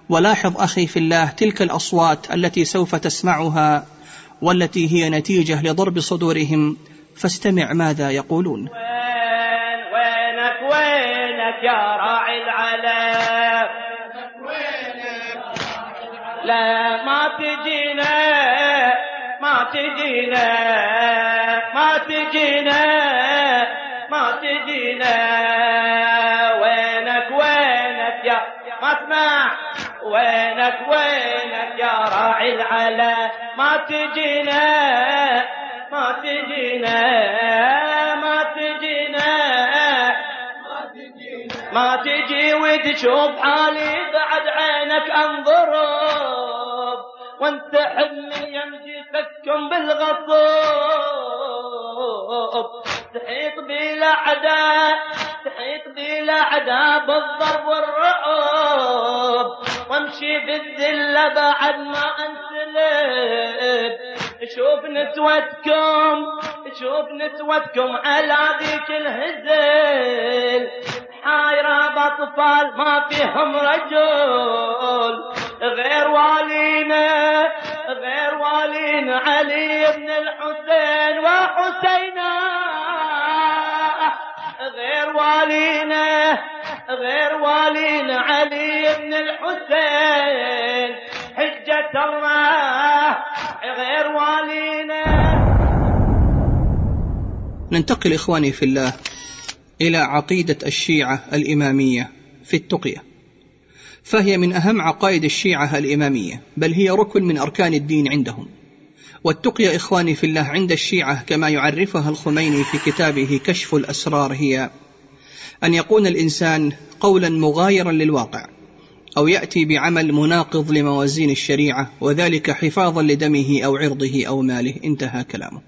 ولاحظ أخي في الله تلك الأصوات التي سوف تسمعها والتي هي نتيجة لضرب صدورهم. فاستمع ماذا يقولون. وين وينك وينك يا راعي العلم لا ما تجينا ما تجينا ما تجينا ما تجينا. وينك وينك يا ما اسمع وينك وينك يا راعي العلا ما تجينا ما تجينا ما تجينا ما تجي وتشوف حالي بعد عينك انظرب وانت حمل يمشي فكم بالغصب تحيط بالاعداء تحيط بالاعداء بالضرب والرعب. وامشي بالذله بعد ما انسلب. شوف نسوتكم شوف نسوتكم على ذيك الهزل. حايرة بأطفال ما فيهم رجل. غير والينا غير والينا علي بن الحسين وحسينا غير والينا غير والينا علي بن الحسين. حجة الله غير والينا. ننتقل إخواني في الله إلى عقيدة الشيعة الإمامية في التقية. فهي من أهم عقائد الشيعة الإمامية بل هي ركن من أركان الدين عندهم. والتقية إخواني في الله عند الشيعة كما يعرفها الخميني في كتابه كشف الأسرار هي أن يقول الإنسان قولا مغايرا للواقع. أو يأتي بعمل مناقض لموازين الشريعة وذلك حفاظا لدمه أو عرضه أو ماله. انتهى كلامه.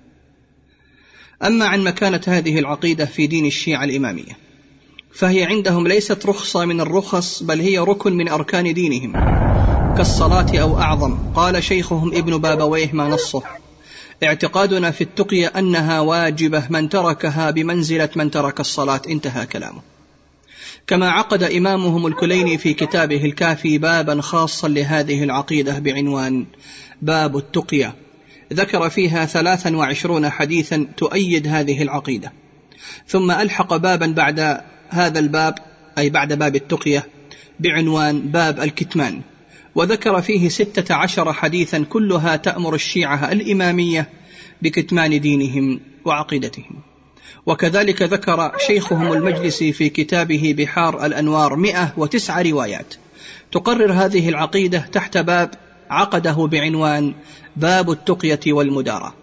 أما عن مكانة هذه العقيدة في دين الشيعة الإمامية فهي عندهم ليست رخصة من الرخص بل هي ركن من أركان دينهم. كالصلاة أو أعظم. قال شيخهم ابن بابويه ما نصه اعتقادنا في التقية أنها واجبة من تركها بمنزلة من ترك الصلاة. انتهى كلامه. كما عقد إمامهم الكليني في كتابه الكافي بابا خاصا لهذه العقيدة بعنوان باب التقية. ذكر فيها ثلاثا وعشرون حديثا تؤيد هذه العقيدة. ثم ألحق بابا بعد هذا الباب أي بعد باب التقية بعنوان باب الكتمان. وذكر فيه ستة عشر حديثا كلها تأمر الشيعة الإمامية بكتمان دينهم وعقيدتهم. وكذلك ذكر شيخهم المجلسي في كتابه بحار الأنوار مئة وتسع روايات. تقرر هذه العقيدة تحت باب عقده بعنوان باب التقية والمدارة.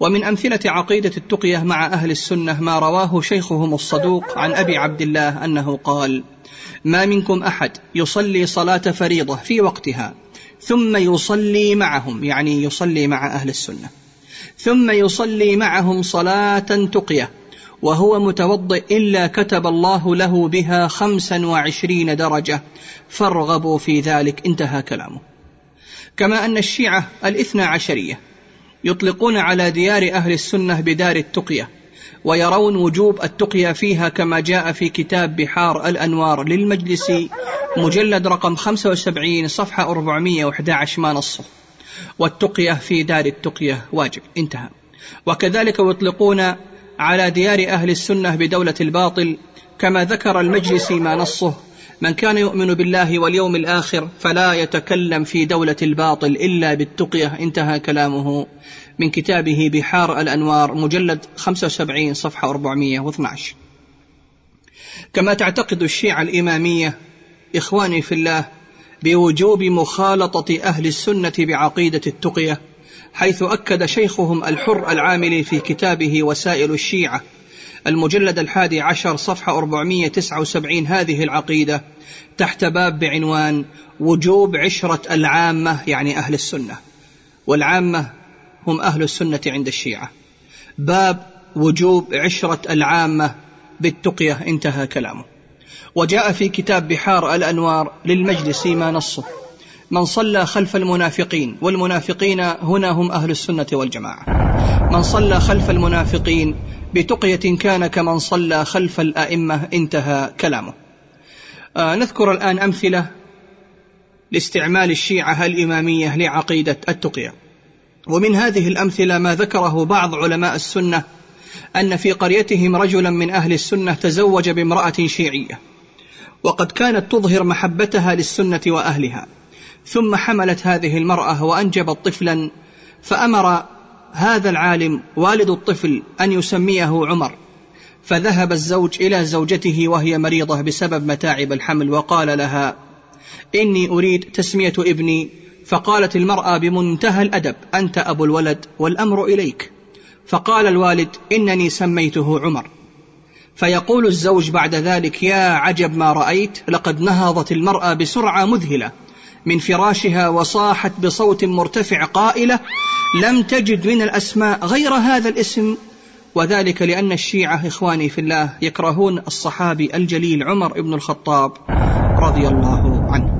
ومن أمثلة عقيدة التقية مع أهل السنة ما رواه شيخهم الصدوق عن أبي عبد الله أنه قال ما منكم أحد يصلي صلاة فريضة في وقتها ثم يصلي معهم يعني يصلي مع أهل السنة. ثم يصلي معهم صلاة تقية وهو متوضئ إلا كتب الله له بها خمسا وعشرين درجة. فارغبوا في ذلك انتهى كلامه. كما أن الشيعة الاثنى عشرية يطلقون على ديار أهل السنة بدار التقية ويرون وجوب التقية فيها كما جاء في كتاب بحار الأنوار للمجلسي مجلد رقم 75 صفحة 411 ما نصه. والتقية في دار التقية واجب انتهى. وكذلك يطلقون على ديار أهل السنة بدولة الباطل كما ذكر المجلس ما نصه من كان يؤمن بالله واليوم الآخر فلا يتكلم في دولة الباطل إلا بالتقية. انتهى كلامه. من كتابه بحار الأنوار مجلد 75 صفحة 412 كما تعتقد الشيعة الإمامية إخواني في الله بوجوب مخالطة أهل السنة بعقيدة التقية حيث أكد شيخهم الحر العاملي في كتابه وسائل الشيعة المجلد الحادي عشر صفحة 479 هذه العقيدة تحت باب بعنوان وجوب عشرة العامة يعني أهل السنة والعامة هم أهل السنة عند الشيعة. باب وجوب عشرة العامة بالتقية انتهى كلامه. وجاء في كتاب بحار الأنوار للمجلس ما نصه. من صلى خلف المنافقين والمنافقين هنا هم أهل السنة والجماعة. من صلى خلف المنافقين بتقية كان كمن صلى خلف الأئمة انتهى كلامه. آه نذكر الآن أمثلة لاستعمال الشيعة الإمامية لعقيدة التقية. ومن هذه الأمثلة ما ذكره بعض علماء السنة أن في قريتهم رجلا من أهل السنة تزوج بامرأة شيعية. وقد كانت تظهر محبتها للسنة وأهلها. ثم حملت هذه المرأة وأنجبت طفلا فأمر هذا العالم والد الطفل أن يسميه عمر. فذهب الزوج إلى زوجته وهي مريضة بسبب متاعب الحمل وقال لها إني أريد تسمية ابني. فقالت المرأة بمنتهى الأدب أنت أبو الولد والأمر إليك. فقال الوالد إنني سميته عمر. فيقول الزوج بعد ذلك يا عجب ما رأيت لقد نهضت المرأة بسرعة مذهلة. من فراشها وصاحت بصوت مرتفع قائلة لم تجد من الأسماء غير هذا الاسم. وذلك لأن الشيعة إخواني في الله يكرهون الصحابي الجليل عمر بن الخطاب رضي الله عنه.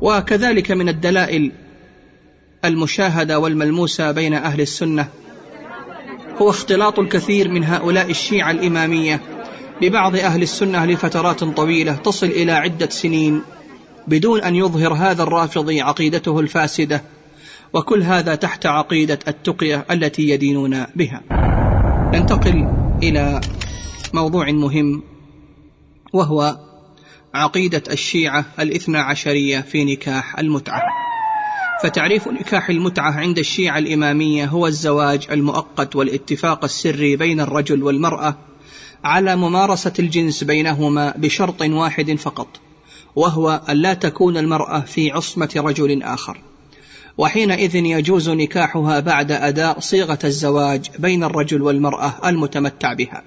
وكذلك من الدلائل المشاهدة والملموسة بين أهل السنة هو اختلاط الكثير من هؤلاء الشيعة الإمامية. ببعض أهل السنة لفترات طويلة تصل إلى عدة سنين بدون أن يظهر هذا الرافضي عقيدته الفاسدة. وكل هذا تحت عقيدة التقية التي يدينون بها. ننتقل إلى موضوع مهم وهو عقيدة الشيعة الاثنى عشرية في نكاح المتعة. فتعريف نكاح المتعة عند الشيعة الإمامية هو الزواج المؤقت والاتفاق السري بين الرجل والمرأة على ممارسة الجنس بينهما بشرط واحد فقط وهو أن لا تكون المرأة في عصمة رجل آخر. وحينئذ يجوز نكاحها بعد أداء صيغة الزواج بين الرجل والمرأة المتمتع بها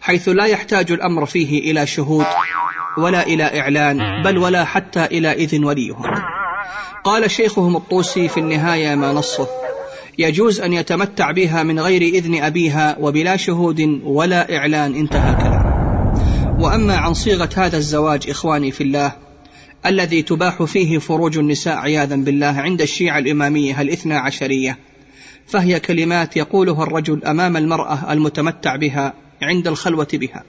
حيث لا يحتاج الأمر فيه إلى شهود ولا إلى إعلان بل ولا حتى إلى إذن وليهم. قال شيخهم الطوسي في النهاية ما نصه. يجوز أن يتمتع بها من غير إذن أبيها وبلا شهود ولا إعلان انتهى كلام وأما عن صيغة هذا الزواج إخواني في الله الذي تباح فيه فروج النساء عياذا بالله عند الشيعة الإمامية الاثنى عشرية فهي كلمات يقولها الرجل أمام المرأة المتمتع بها عند الخلوة بها.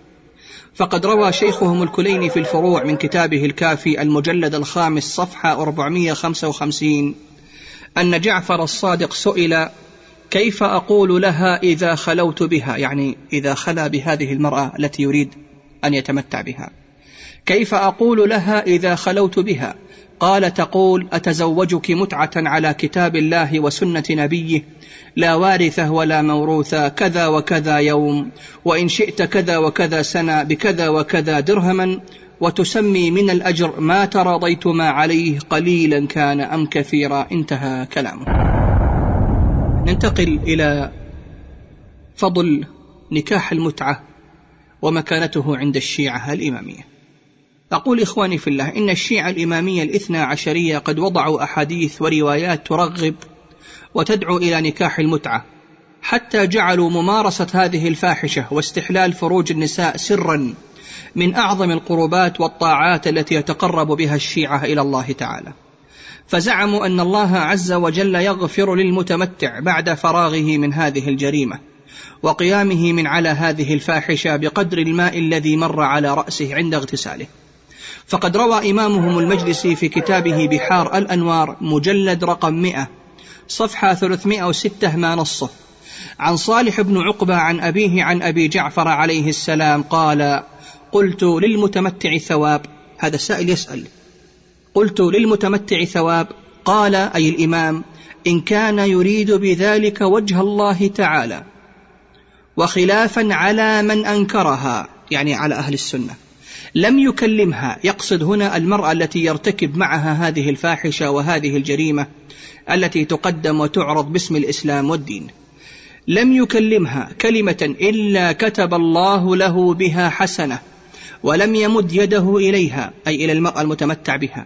فقد روى شيخهم الكليني في الفروع من كتابه الكافي المجلد الخامس صفحة 455 أن جعفر الصادق سئل كيف أقول لها إذا خلوت بها؟ يعني إذا خلا بهذه المرأة التي يريد أن يتمتع بها. كيف أقول لها إذا خلوت بها؟ قال تقول أتزوجك متعة على كتاب الله وسنة نبيه لا وارثة ولا موروثة كذا وكذا يوم وإن شئت كذا وكذا سنة بكذا وكذا درهما وتسمي من الأجر ما تراضيتما عليه قليلا كان أم كثيرا. انتهى كلامه. ننتقل إلى فضل نكاح المتعة ومكانته عند الشيعة الإمامية. أقول إخواني في الله إن الشيعة الإمامية الاثنى عشرية قد وضعوا أحاديث وروايات ترغب وتدعو إلى نكاح المتعة حتى جعلوا ممارسة هذه الفاحشة واستحلال فروج النساء سرا من أعظم القربات والطاعات التي يتقرب بها الشيعة إلى الله تعالى. فزعموا أن الله عز وجل يغفر للمتمتع بعد فراغه من هذه الجريمة وقيامه من على هذه الفاحشة بقدر الماء الذي مر على رأسه عند اغتساله. فقد روى إمامهم المجلسي في كتابه بحار الأنوار مجلد رقم 100 صفحة 306 ما نصه. عن صالح بن عقبة عن أبيه عن أبي جعفر عليه السلام قال قلت للمتمتع ثواب. هذا السائل يسأل. قلت للمتمتع ثواب. قال أي الإمام إن كان يريد بذلك وجه الله تعالى وخلافا على من أنكرها. يعني على أهل السنة. لم يكلمها. يقصد هنا المرأة التي يرتكب معها هذه الفاحشة وهذه الجريمة التي تقدم وتعرض باسم الإسلام والدين. لم يكلمها كلمة إلا كتب الله له بها حسنة ولم يمد يده إليها أي إلى المرأة المتمتع بها.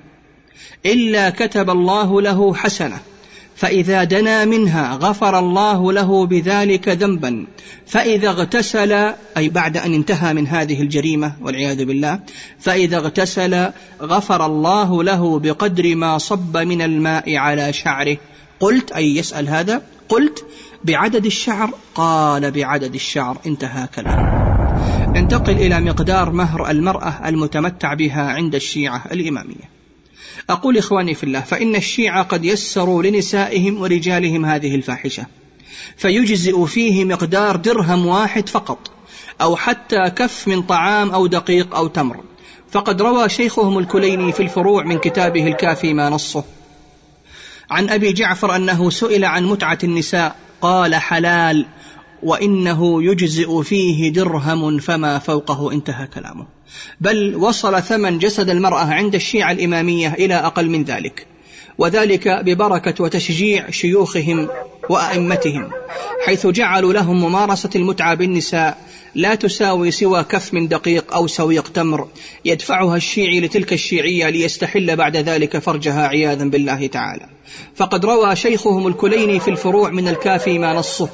إلا كتب الله له حسنة. فإذا دنا منها غفر الله له بذلك ذنبا. فإذا اغتسل أي بعد أن انتهى من هذه الجريمة والعياذ بالله فإذا اغتسل غفر الله له بقدر ما صب من الماء على شعره. قلت أي يسأل هذا؟ قلت بعدد الشعر؟ قال بعدد الشعر. انتهى كلام ننتقل إلى مقدار مهر المرأة المتمتع بها عند الشيعة الإمامية. أقول إخواني في الله فإن الشيعة قد يسروا لنسائهم ورجالهم هذه الفاحشة فيجزئ فيه مقدار درهم واحد فقط أو حتى كف من طعام أو دقيق أو تمر. فقد روى شيخهم الكليني في الفروع من كتابه الكافي ما نصه. عن أبي جعفر أنه سئل عن متعة النساء قال حلال وإنه يجزئ فيه درهم فما فوقه. انتهى كلامه. بل وصل ثمن جسد المرأة عند الشيعة الإمامية إلى أقل من ذلك. وذلك ببركة وتشجيع شيوخهم وأئمتهم حيث جعلوا لهم ممارسة المتعة بالنساء لا تساوي سوى كف من دقيق أو سويق تمر. يدفعها الشيعي لتلك الشيعية ليستحل بعد ذلك فرجها عياذا بالله تعالى. فقد روى شيخهم الكليني في الفروع من الكافي ما نصه.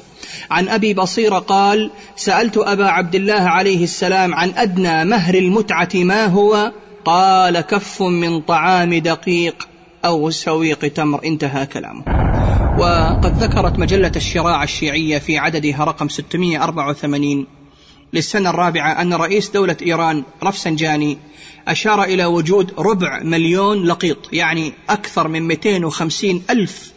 عن أبي بصير قال سألت أبا عبد الله عليه السلام عن أدنى مهر المتعة ما هو؟ قال كف من طعام دقيق أو سويق تمر. انتهى كلامه. وقد ذكرت مجلة الشراع الشيعية في عددها رقم 684 للسنة الرابعة أن رئيس دولة إيران رفسنجاني أشار إلى وجود ربع مليون لقيط يعني أكثر من 250 ألف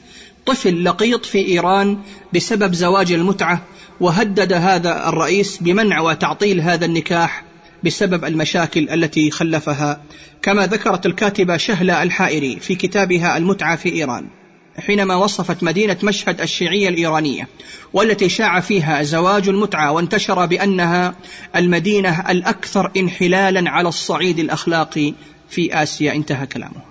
طفل لقيط في إيران بسبب زواج المتعة وهدد هذا الرئيس بمنع وتعطيل هذا النكاح بسبب المشاكل التي خلفها كما ذكرت الكاتبة شهلة الحائري في كتابها المتعة في إيران. حينما وصفت مدينة مشهد الشيعية الإيرانية والتي شاع فيها زواج المتعة وانتشر بأنها المدينة الأكثر انحلالا على الصعيد الأخلاقي في آسيا. انتهى كلامه.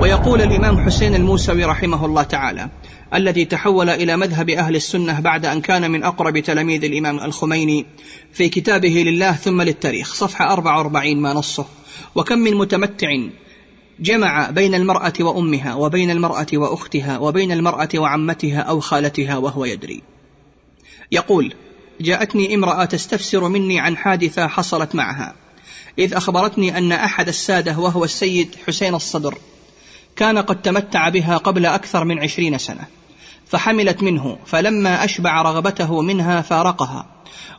ويقول الإمام حسين الموسوي رحمه الله تعالى الذي تحول إلى مذهب أهل السنة بعد أن كان من أقرب تلاميذ الإمام الخميني في كتابه لله ثم للتاريخ صفحة 44 ما نصه. وكم من متمتع جمع بين المرأة وأمها وبين المرأة وأختها وبين المرأة وعمتها أو خالتها وهو يدري. يقول جاءتني امرأة تستفسر مني عن حادثة حصلت معها إذ أخبرتني أن أحد السادة وهو السيد حسين الصدر كان قد تمتع بها قبل أكثر من عشرين سنة فحملت منه فلما أشبع رغبته منها فارقها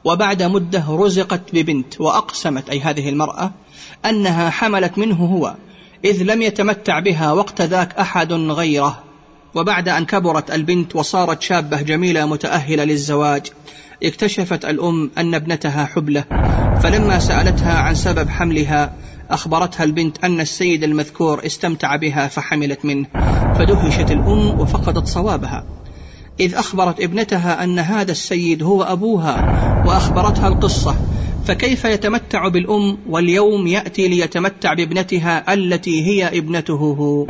وبعد مدة رزقت ببنت وأقسمت أي هذه المرأة أنها حملت منه هو إذ لم يتمتع بها وقت ذاك أحد غيره. وبعد أن كبرت البنت وصارت شابة جميلة متأهلة للزواج اكتشفت الأم أن ابنتها حبلة. فلما سألتها عن سبب حملها أخبرتها البنت أن السيد المذكور استمتع بها فحملت منه. فدهشت الأم وفقدت صوابها. إذ أخبرت ابنتها أن هذا السيد هو أبوها وأخبرتها القصة فكيف يتمتع بالأم واليوم يأتي ليتمتع بابنتها التي هي ابنته؟ هو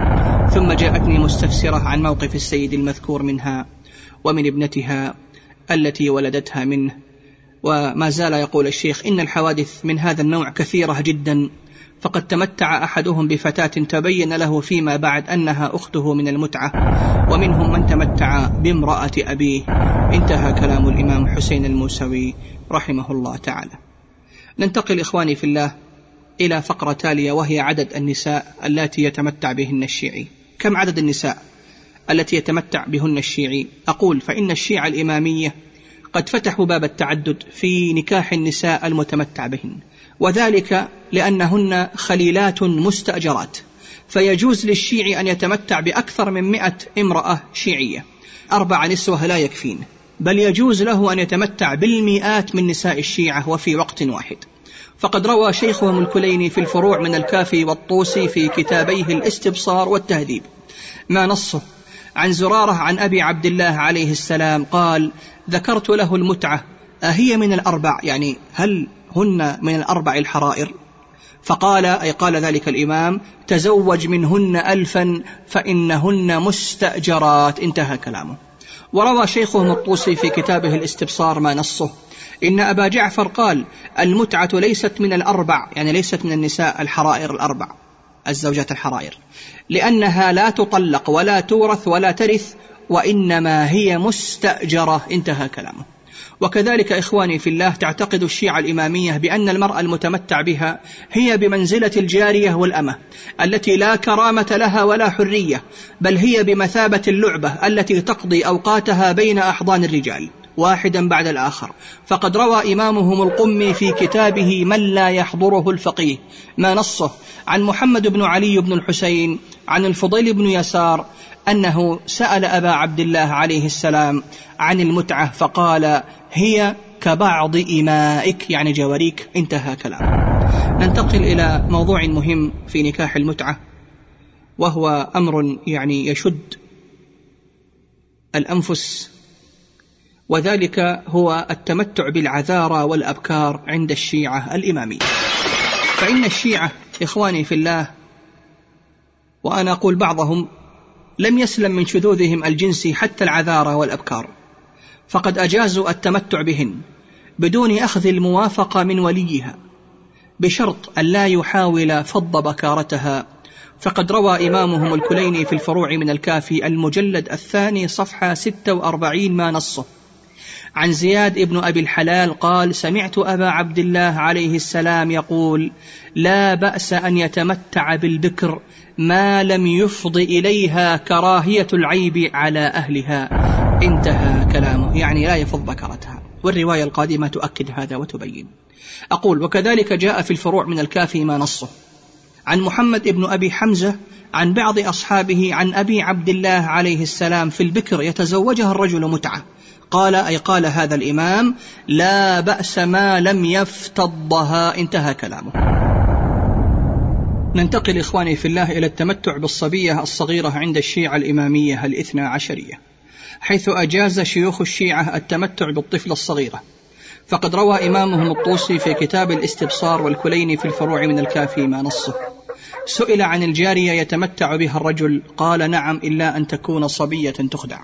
ثم جاءتني مستفسرة عن موقف السيد المذكور منها ومن ابنتها التي ولدتها منه وما زال يقول الشيخ إن الحوادث من هذا النوع كثيرة جدا. فقد تمتع أحدهم بفتاة تبين له فيما بعد أنها أخته من المتعة ومنهم من تمتع بامرأة أبيه. انتهى كلام الإمام حسين الموسوي رحمه الله تعالى. ننتقل إخواني في الله إلى فقرة تالية وهي عدد النساء اللاتي يتمتع بهن الشيعي. كم عدد النساء التي يتمتع بهن الشيعي؟ أقول فإن الشيعة الإمامية قد فتحوا باب التعدد في نكاح النساء المتمتع بهن. وذلك لأنهن خليلات مستأجرات. فيجوز للشيعي أن يتمتع بأكثر من مئة امرأة شيعية. أربع نسوة لا يكفين. بل يجوز له أن يتمتع بالمئات من نساء الشيعة وفي وقت واحد. فقد روى شيخهم الكليني في الفروع من الكافي والطوسي في كتابيه الاستبصار والتهذيب. ما نصه؟ عن زرارة عن أبي عبد الله عليه السلام قال ذكرت له المتعة. أهي من الأربع؟ يعني هل هن من الأربع الحرائر. فقال أي قال ذلك الإمام تزوج منهن ألفا فإنهن مستأجرات. انتهى كلامه. وروى شيخهم الطوسي في كتابه الاستبصار ما نصه. إن أبا جعفر قال المتعة ليست من الأربع يعني ليست من النساء الحرائر الأربع الزوجات الحرائر. لأنها لا تطلق ولا تورث ولا ترث وإنما هي مستأجرة. انتهى كلامه. وكذلك إخواني في الله تعتقد الشيعة الإمامية بأن المرأة المتمتع بها هي بمنزلة الجارية والأمة التي لا كرامة لها ولا حرية بل هي بمثابة اللعبة التي تقضي أوقاتها بين أحضان الرجال. واحدا بعد الآخر. فقد روى إمامهم القمي في كتابه من لا يحضره الفقيه ما نصه عن محمد بن علي بن الحسين عن الفضيل بن يسار أنه سأل أبا عبد الله عليه السلام عن المتعة فقال هي كبعض إمائك يعني جواريك انتهى كلامه ننتقل إلى موضوع مهم في نكاح المتعة وهو أمر يعني يشد الأنفس وذلك هو التمتع بالعذارى والأبكار عند الشيعة الإمامية. فإن الشيعة إخواني في الله وأنا أقول بعضهم لم يسلم من شذوذهم الجنسي حتى العذارى والأبكار. فقد أجازوا التمتع بهن بدون أخذ الموافقة من وليها بشرط أن لا يحاول فض بكارتها. فقد روى إمامهم الكليني في الفروع من الكافي المجلد الثاني صفحة 46 ما نصه. عن زياد ابن أبي الحلال قال سمعت أبا عبد الله عليه السلام يقول لا بأس أن يتمتع بالبكر ما لم يفض إليها كراهية العيب على أهلها. انتهى كلامه. يعني لا يفض بكرتها. والرواية القادمة تؤكد هذا وتبين. أقول وكذلك جاء في الفروع من الكافي ما نصه. عن محمد بن أبي حمزة عن بعض أصحابه عن أبي عبد الله عليه السلام في البكر يتزوجها الرجل متعة. قال أي قال هذا الإمام لا بأس ما لم يفتضها انتهى كلامه. ننتقل إخواني في الله إلى التمتع بالصبية الصغيرة عند الشيعة الإمامية الاثنى عشرية حيث أجاز شيوخ الشيعة التمتع بالطفلة الصغيرة. فقد روى إمامهم الطوسي في كتاب الاستبصار والكليني في الفروع من الكافي ما نصه. سئل عن الجارية يتمتع بها الرجل قال نعم إلا أن تكون صبية تخدع.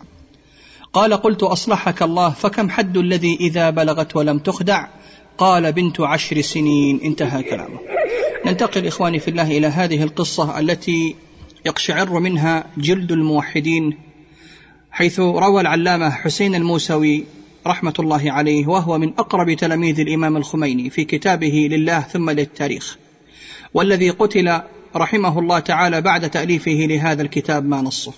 قال قلت أصلحك الله فكم حد الذي إذا بلغت ولم تخدع؟ قال بنت عشر سنين. انتهى كلامه. ننتقل إخواني في الله إلى هذه القصة التي يقشعر منها جلد الموحدين حيث روى العلامة حسين الموسوي رحمة الله عليه وهو من أقرب تلاميذ الإمام الخميني في كتابه لله ثم للتاريخ والذي قتل رحمه الله تعالى بعد تأليفه لهذا الكتاب ما نصه.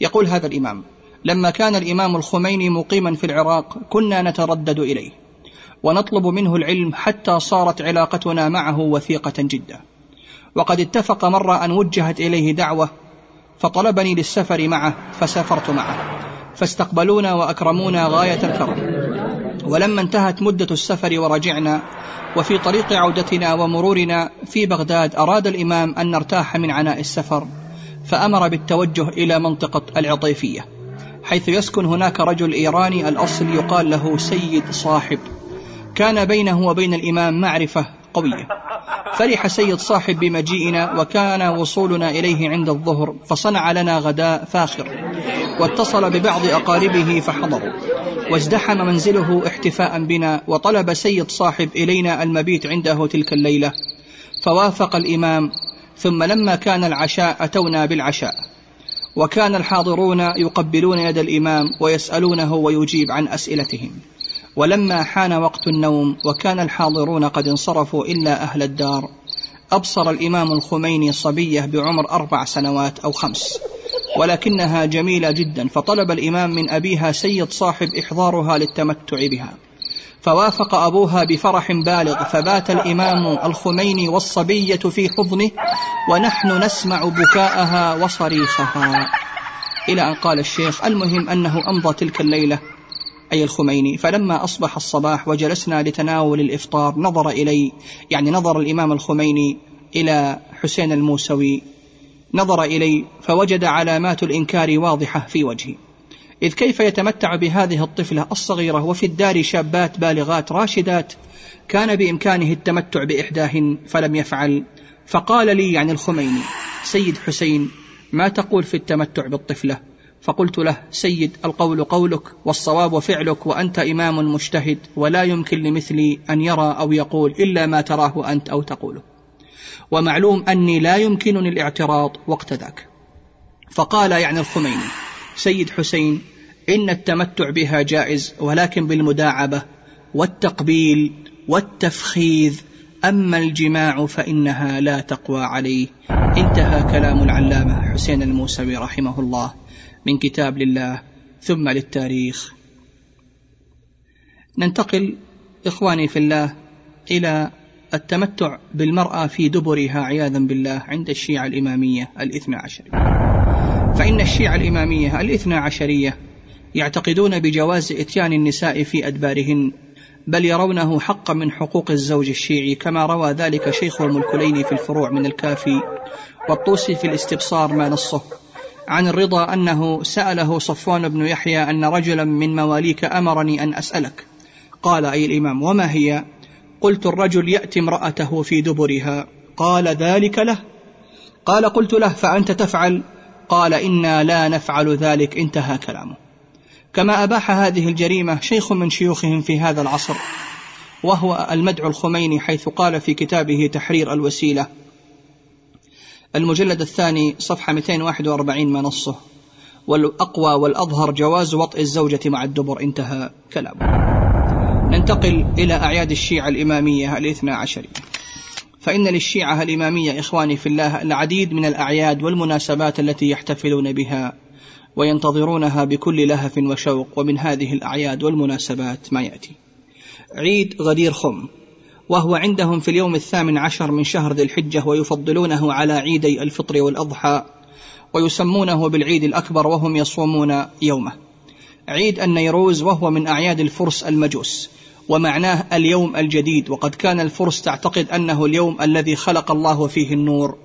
يقول هذا الإمام لما كان الإمام الخميني مقيما في العراق كنا نتردد إليه ونطلب منه العلم حتى صارت علاقتنا معه وثيقة جدا. وقد اتفق مرة أن وجهت إليه دعوة فطلبني للسفر معه فسافرت معه فاستقبلونا وأكرمونا غاية الكرم. ولما انتهت مدة السفر ورجعنا وفي طريق عودتنا ومرورنا في بغداد أراد الإمام أن نرتاح من عناء السفر فأمر بالتوجه إلى منطقة العطيفية. حيث يسكن هناك رجل إيراني الأصل يقال له سيد صاحب. كان بينه وبين الإمام معرفة قوية. فرح سيد صاحب بمجيئنا وكان وصولنا إليه عند الظهر فصنع لنا غداء فاخر. واتصل ببعض أقاربه فحضروا. وازدحم منزله احتفاء بنا وطلب سيد صاحب إلينا المبيت عنده تلك الليلة. فوافق الإمام ثم لما كان العشاء أتونا بالعشاء. وكان الحاضرون يقبلون يد الإمام ويسألونه ويجيب عن أسئلتهم. ولما حان وقت النوم وكان الحاضرون قد انصرفوا إلا أهل الدار أبصر الإمام الخميني صبية بعمر أربع سنوات أو خمس ولكنها جميلة جدا فطلب الإمام من أبيها سيد صاحب إحضارها للتمتع بها. فوافق أبوها بفرح بالغ فبات الإمام الخميني والصبية في حضنه ونحن نسمع بكاءها وصريخها. إلى أن قال الشيخ المهم أنه أمضى تلك الليلة أي الخميني. فلما أصبح الصباح وجلسنا لتناول الإفطار نظر إلي يعني نظر الإمام الخميني إلى حسين الموسوي. نظر إلي فوجد علامات الإنكار واضحة في وجهي. إذ كيف يتمتع بهذه الطفلة الصغيرة وفي الدار شابات بالغات راشدات كان بإمكانه التمتع بإحداهن فلم يفعل؟ فقال لي يعني الخميني سيد حسين ما تقول في التمتع بالطفلة؟ فقلت له سيد القول قولك والصواب فعلك وأنت إمام مجتهد ولا يمكن لمثلي أن يرى أو يقول إلا ما تراه أنت أو تقوله. ومعلوم أني لا يمكنني الاعتراض وقت ذاك. فقال يعني الخميني سيد حسين إن التمتع بها جائز ولكن بالمداعبة والتقبيل والتفخيذ. أما الجماع فإنها لا تقوى عليه. انتهى كلام العلامة حسين الموسوي رحمه الله من كتاب لله. ثم للتاريخ. ننتقل إخواني في الله إلى التمتع بالمرأة في دبرها عياذا بالله عند الشيعة الإمامية الإثنى عشرية. فإن الشيعة الإمامية الإثنى عشرية يعتقدون بجواز إتيان النساء في أدبارهن بل يرونه حقا من حقوق الزوج الشيعي كما روى ذلك شيخ الملكلين في الفروع من الكافي والطوسي في الاستبصار ما نصه عن الرضا أنه سأله صفوان بن يحيى أن رجلا من مواليك أمرني أن أسألك. قال أي الإمام وما هي؟ قلت الرجل يأتي امرأته في دبرها. قال ذلك له؟ قال قلت له فأنت تفعل؟ قال إنا لا نفعل ذلك انتهى كلامه. كما أباح هذه الجريمة شيخ من شيوخهم في هذا العصر وهو المدعو الخميني حيث قال في كتابه تحرير الوسيلة المجلد الثاني صفحة 241 ما نصه والأقوى والأظهر جواز وطئ الزوجة مع الدبر. انتهى كلامه. ننتقل إلى أعياد الشيعة الإمامية الاثنى عشرية فإن للشيعة الإمامية إخواني في الله العديد من الأعياد والمناسبات التي يحتفلون بها. وينتظرونها بكل لهف وشوق ومن هذه الأعياد والمناسبات ما يأتي. عيد غدير خم وهو عندهم في اليوم الثامن عشر من شهر ذي الحجة ويفضلونه على عيدي الفطر والأضحى ويسمونه بالعيد الأكبر وهم يصومون يومه. عيد النيروز وهو من أعياد الفرس المجوس ومعناه اليوم الجديد وقد كان الفرس تعتقد أنه اليوم الذي خلق الله فيه النور.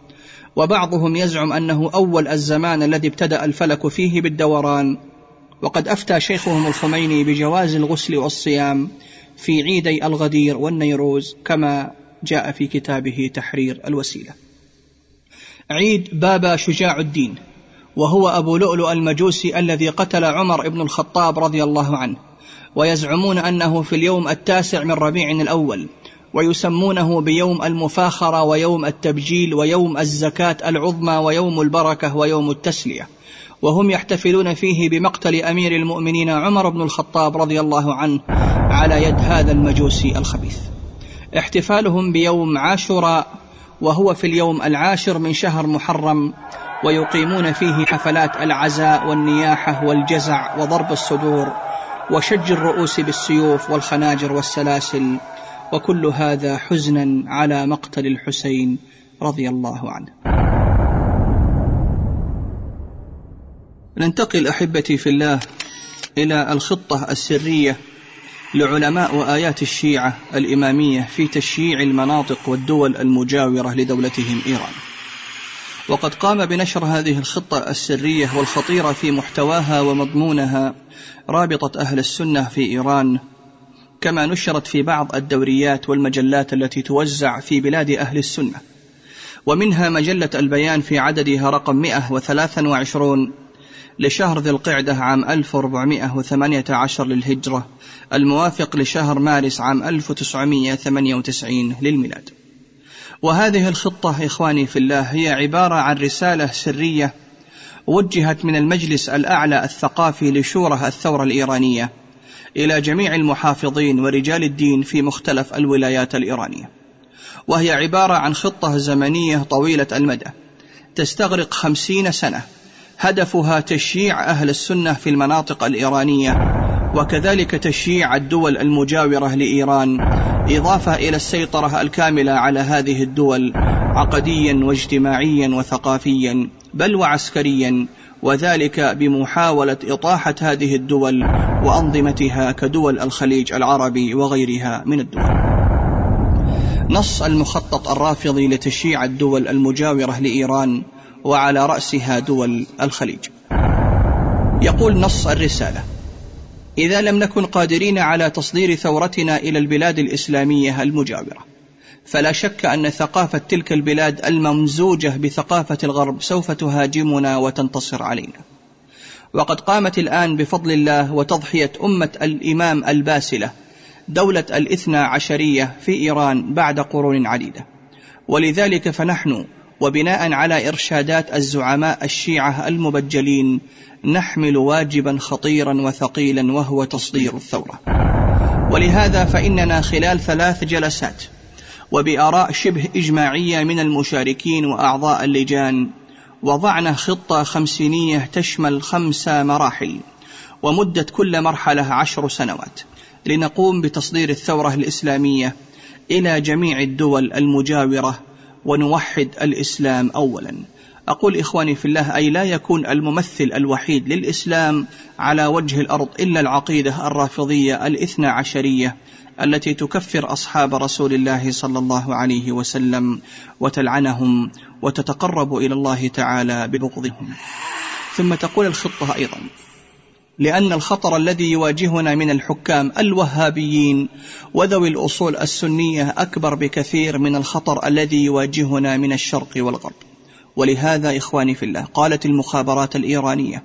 وبعضهم يزعم أنه أول الزمان الذي ابتدأ الفلك فيه بالدوران. وقد أفتى شيخهم الخميني بجواز الغسل والصيام في عيدي الغدير والنيروز كما جاء في كتابه تحرير الوسيلة. عيد بابا شجاع الدين وهو أبو لؤلؤ المجوسي الذي قتل عمر بن الخطاب رضي الله عنه ويزعمون أنه في اليوم التاسع من ربيع الأول. ويسمونه بيوم المفاخرة ويوم التبجيل ويوم الزكاة العظمى ويوم البركة ويوم التسلية. وهم يحتفلون فيه بمقتل أمير المؤمنين عمر بن الخطاب رضي الله عنه على يد هذا المجوسي الخبيث. احتفالهم بيوم عاشوراء وهو في اليوم العاشر من شهر محرم ويقيمون فيه حفلات العزاء والنياحة والجزع وضرب الصدور وشج الرؤوس بالسيوف والخناجر والسلاسل وكل هذا حزنا على مقتل الحسين رضي الله عنه. ننتقل أحبتي في الله إلى الخطة السرية لعلماء وايات الشيعة الإمامية في تشييع المناطق والدول المجاورة لدولتهم إيران. وقد قام بنشر هذه الخطة السرية والخطيرة في محتواها ومضمونها رابطة أهل السنة في إيران كما نشرت في بعض الدوريات والمجلات التي توزع في بلاد أهل السنة ومنها مجلة البيان في عددها رقم 123 لشهر ذي القعدة عام 1418 للهجرة الموافق لشهر مارس عام 1998 للميلاد. وهذه الخطة إخواني في الله هي عبارة عن رسالة سرية وجهت من المجلس الأعلى الثقافي لشورى الثورة الإيرانية إلى جميع المحافظين ورجال الدين في مختلف الولايات الإيرانية. وهي عبارة عن خطة زمنية طويلة المدى. تستغرق خمسين سنة. هدفها تشييع أهل السنة في المناطق الإيرانية وكذلك تشييع الدول المجاورة لإيران إضافة إلى السيطرة الكاملة على هذه الدول عقديا واجتماعيا وثقافيا بل وعسكريا. وذلك بمحاولة إطاحة هذه الدول وأنظمتها كدول الخليج العربي وغيرها من الدول. نص المخطط الرافضي لتشييع الدول المجاورة لإيران وعلى رأسها دول الخليج. يقول نص الرسالة إذا لم نكن قادرين على تصدير ثورتنا إلى البلاد الإسلامية المجاورة فلا شك أن ثقافة تلك البلاد الممزوجة بثقافة الغرب سوف تهاجمنا وتنتصر علينا. وقد قامت الآن بفضل الله وتضحية أمة الإمام الباسلة دولة الاثنى عشرية في إيران بعد قرون عديدة. ولذلك فنحن وبناء على إرشادات الزعماء الشيعة المبجلين نحمل واجبا خطيرا وثقيلا وهو تصدير الثورة. ولهذا فإننا خلال ثلاث جلسات وبآراء شبه إجماعية من المشاركين وأعضاء اللجان. وضعنا خطة خمسينية تشمل خمس مراحل ومدة كل مرحلة عشر سنوات. لنقوم بتصدير الثورة الإسلامية إلى جميع الدول المجاورة ونوحد الإسلام أولا. أقول إخواني في الله أي لا يكون الممثل الوحيد للإسلام على وجه الأرض إلا العقيدة الرافضية الإثنى عشرية. التي تكفر أصحاب رسول الله صلى الله عليه وسلم وتلعنهم وتتقرب إلى الله تعالى ببغضهم. ثم تقول الخطة أيضا لأن الخطر الذي يواجهنا من الحكام الوهابيين وذوي الأصول السنية أكبر بكثير من الخطر الذي يواجهنا من الشرق والغرب. ولهذا إخواني في الله قالت المخابرات الإيرانية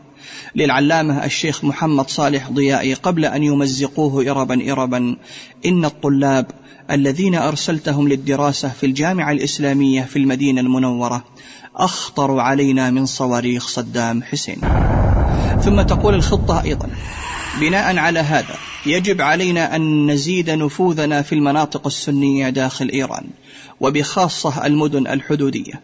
للعلامة الشيخ محمد صالح ضيائي قبل أن يمزقوه إربا إربا إن الطلاب الذين أرسلتهم للدراسة في الجامعة الإسلامية في المدينة المنورة أخطر علينا من صواريخ صدام حسين. ثم تقول الخطة أيضا بناء على هذا يجب علينا أن نزيد نفوذنا في المناطق السنية داخل إيران وبخاصة المدن الحدودية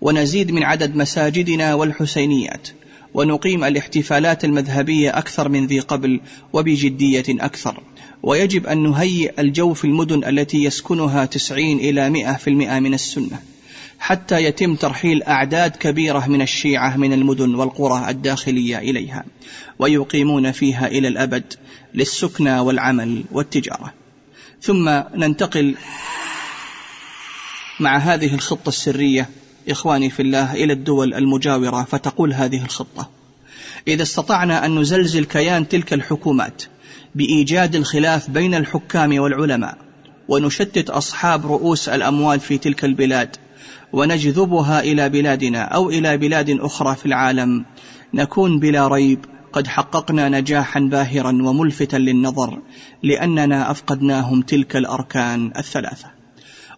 ونزيد من عدد مساجدنا والحسينيات ونقيم الاحتفالات المذهبية أكثر من ذي قبل وبجدية أكثر. ويجب أن نهيئ الجو في المدن التي يسكنها تسعين إلى مئة في المئة من السنة حتى يتم ترحيل أعداد كبيرة من الشيعة من المدن والقرى الداخلية إليها ويقيمون فيها إلى الأبد للسكنى والعمل والتجارة. ثم ننتقل مع هذه الخطة السرية إخواني في الله إلى الدول المجاورة فتقول هذه الخطة. إذا استطعنا أن نزلزل كيان تلك الحكومات بإيجاد الخلاف بين الحكام والعلماء ونشتت أصحاب رؤوس الأموال في تلك البلاد ونجذبها إلى بلادنا أو إلى بلاد أخرى في العالم نكون بلا ريب قد حققنا نجاحا باهرا وملفتا للنظر لأننا أفقدناهم تلك الأركان الثلاثة.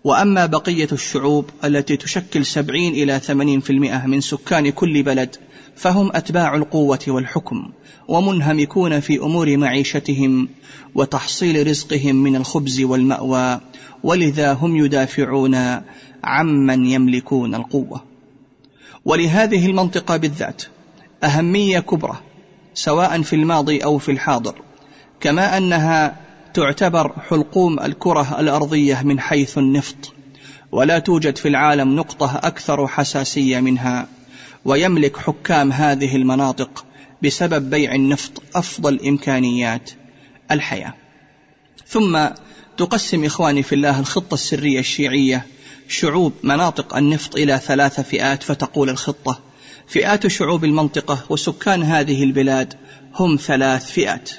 وأما بقية الشعوب التي تشكل سبعين إلى ثمانين في المئة من سكان كل بلد فهم أتباع القوة والحكم ومنهمكون في أمور معيشتهم وتحصيل رزقهم من الخبز والمأوى ولذا هم يدافعون عمن يملكون القوة. ولهذه المنطقة بالذات أهمية كبرى سواء في الماضي أو في الحاضر كما أنها تعتبر حلقوم الكرة الأرضية من حيث النفط ولا توجد في العالم نقطة أكثر حساسية منها ويملك حكام هذه المناطق بسبب بيع النفط أفضل إمكانيات الحياة. ثم تقسم إخواني في الله الخطة السرية الشيعية شعوب مناطق النفط إلى ثلاث فئات فتقول الخطة. فئات شعوب المنطقة وسكان هذه البلاد هم ثلاث فئات.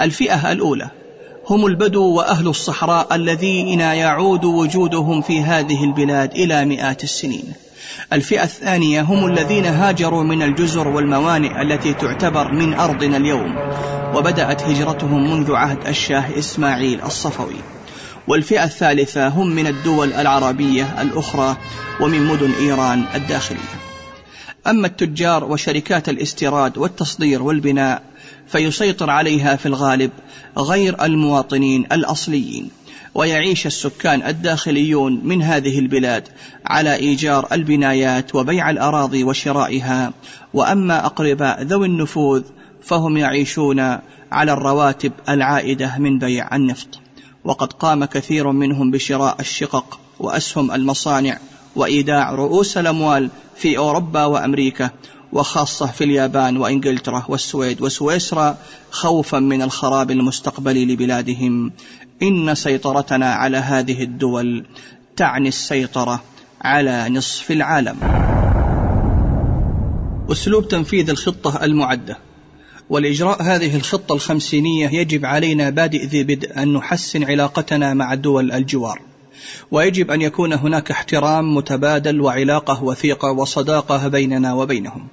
الفئة الأولى هم البدو وأهل الصحراء الذين يعود وجودهم في هذه البلاد إلى مئات السنين. الفئة الثانية هم الذين هاجروا من الجزر والموانئ التي تعتبر من أرضنا اليوم وبدأت هجرتهم منذ عهد الشاه إسماعيل الصفوي. والفئة الثالثة هم من الدول العربية الأخرى ومن مدن إيران الداخلية. أما التجار وشركات الاستيراد والتصدير والبناء فيسيطر عليها في الغالب غير المواطنين الأصليين ويعيش السكان الداخليون من هذه البلاد على إيجار البنايات وبيع الأراضي وشرائها. وأما أقرباء ذوي النفوذ فهم يعيشون على الرواتب العائدة من بيع النفط. وقد قام كثير منهم بشراء الشقق وأسهم المصانع وإيداع رؤوس الأموال في أوروبا وأمريكا وخاصة في اليابان وإنجلترا والسويد وسويسرا خوفا من الخراب المستقبلي لبلادهم. إن سيطرتنا على هذه الدول تعني السيطرة على نصف العالم. أسلوب تنفيذ الخطة المعدة. ولإجراء هذه الخطة الخمسينية يجب علينا بادئ ذي بدء أن نحسن علاقتنا مع دول الجوار. ويجب أن يكون هناك احترام متبادل وعلاقة وثيقة وصداقة بيننا وبينهم.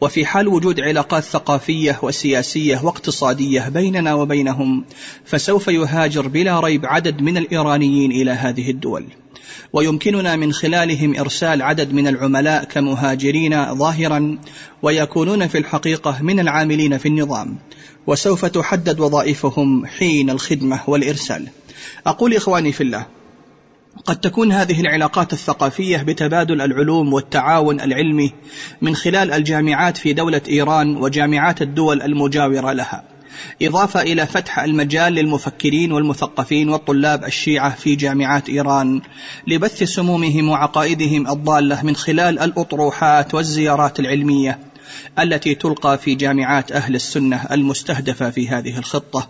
وفي حال وجود علاقات ثقافية وسياسية واقتصادية بيننا وبينهم فسوف يهاجر بلا ريب عدد من الإيرانيين إلى هذه الدول. ويمكننا من خلالهم إرسال عدد من العملاء كمهاجرين ظاهرا ويكونون في الحقيقة من العاملين في النظام. وسوف تحدد وظائفهم حين الخدمة والإرسال. أقول إخواني في الله قد تكون هذه العلاقات الثقافية بتبادل العلوم والتعاون العلمي من خلال الجامعات في دولة إيران وجامعات الدول المجاورة لها. إضافة إلى فتح المجال للمفكرين والمثقفين والطلاب الشيعة في جامعات إيران لبث سمومهم وعقائدهم الضالة من خلال الأطروحات والزيارات العلمية التي تلقى في جامعات أهل السنة المستهدفة في هذه الخطة.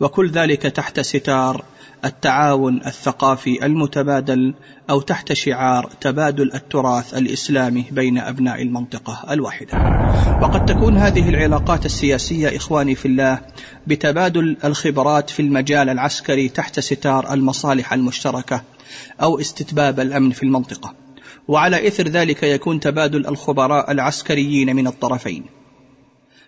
وكل ذلك تحت ستار التعاون الثقافي المتبادل أو تحت شعار تبادل التراث الإسلامي بين أبناء المنطقة الواحدة. وقد تكون هذه العلاقات السياسية إخواني في الله بتبادل الخبرات في المجال العسكري تحت ستار المصالح المشتركة أو استتباب الأمن في المنطقة. وعلى إثر ذلك يكون تبادل الخبراء العسكريين من الطرفين.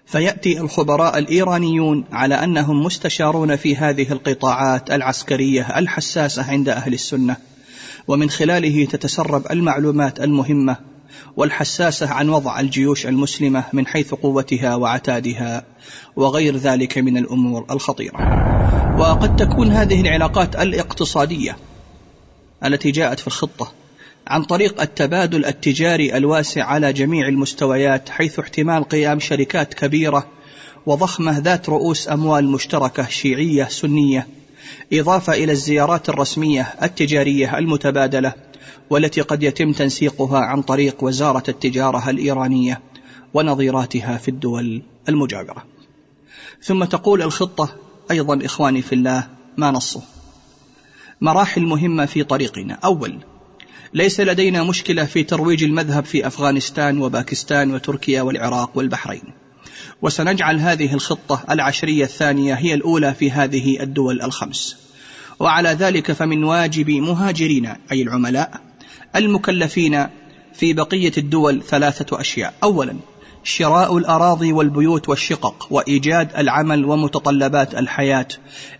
فيأتي الخبراء الإيرانيون على أنهم مستشارون في هذه القطاعات العسكرية الحساسة عند أهل السنة ومن خلاله تتسرب المعلومات المهمة والحساسة عن وضع الجيوش المسلمة من حيث قوتها وعتادها وغير ذلك من الأمور الخطيرة. وقد تكون هذه العلاقات الاقتصادية التي جاءت في الخطة عن طريق التبادل التجاري الواسع على جميع المستويات حيث احتمال قيام شركات كبيرة وضخمة ذات رؤوس أموال مشتركة شيعية سنية إضافة إلى الزيارات الرسمية التجارية المتبادلة والتي قد يتم تنسيقها عن طريق وزارة التجارة الإيرانية ونظيراتها في الدول المجاورة. ثم تقول الخطة أيضا إخواني في الله ما نصه. مراحل مهمة في طريقنا، أول ليس لدينا مشكلة في ترويج المذهب في أفغانستان وباكستان وتركيا والعراق والبحرين. وسنجعل هذه الخطة العشرية الثانية هي الأولى في هذه الدول الخمس. وعلى ذلك فمن واجب مهاجرين أي العملاء المكلفين في بقية الدول ثلاثة أشياء اولا شراء الأراضي والبيوت والشقق وإيجاد العمل ومتطلبات الحياة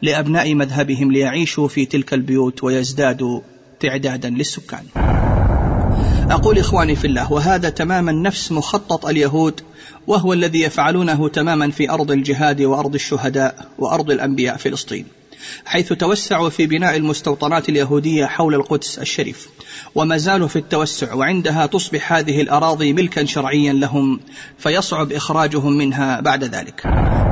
لأبناء مذهبهم ليعيشوا في تلك البيوت ويزدادوا تعدادا للسكان أقول إخواني في الله وهذا تماما نفس مخطط اليهود وهو الذي يفعلونه تماما في أرض الجهاد وأرض الشهداء وأرض الأنبياء فلسطين حيث توسعوا في بناء المستوطنات اليهودية حول القدس الشريف وما زالوا في التوسع وعندها تصبح هذه الأراضي ملكا شرعيا لهم فيصعب إخراجهم منها بعد ذلك.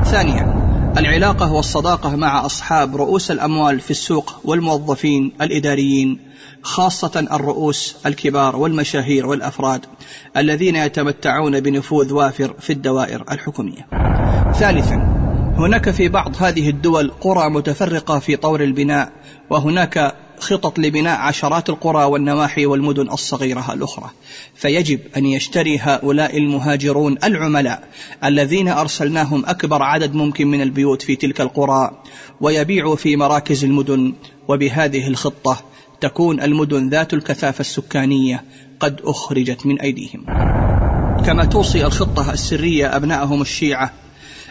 ثانيا العلاقة والصداقة مع أصحاب رؤوس الأموال في السوق والموظفين الإداريين خاصة الرؤوس الكبار والمشاهير والأفراد الذين يتمتعون بنفوذ وافر في الدوائر الحكومية. ثالثا هناك في بعض هذه الدول قرى متفرقة في طور البناء وهناك خطط لبناء عشرات القرى والنواحي والمدن الصغيرة الأخرى فيجب أن يشتري هؤلاء المهاجرون العملاء الذين أرسلناهم أكبر عدد ممكن من البيوت في تلك القرى ويبيعوا في مراكز المدن وبهذه الخطة تكون المدن ذات الكثافة السكانية قد أخرجت من أيديهم. كما توصي الخطة السرية أبنائهم الشيعة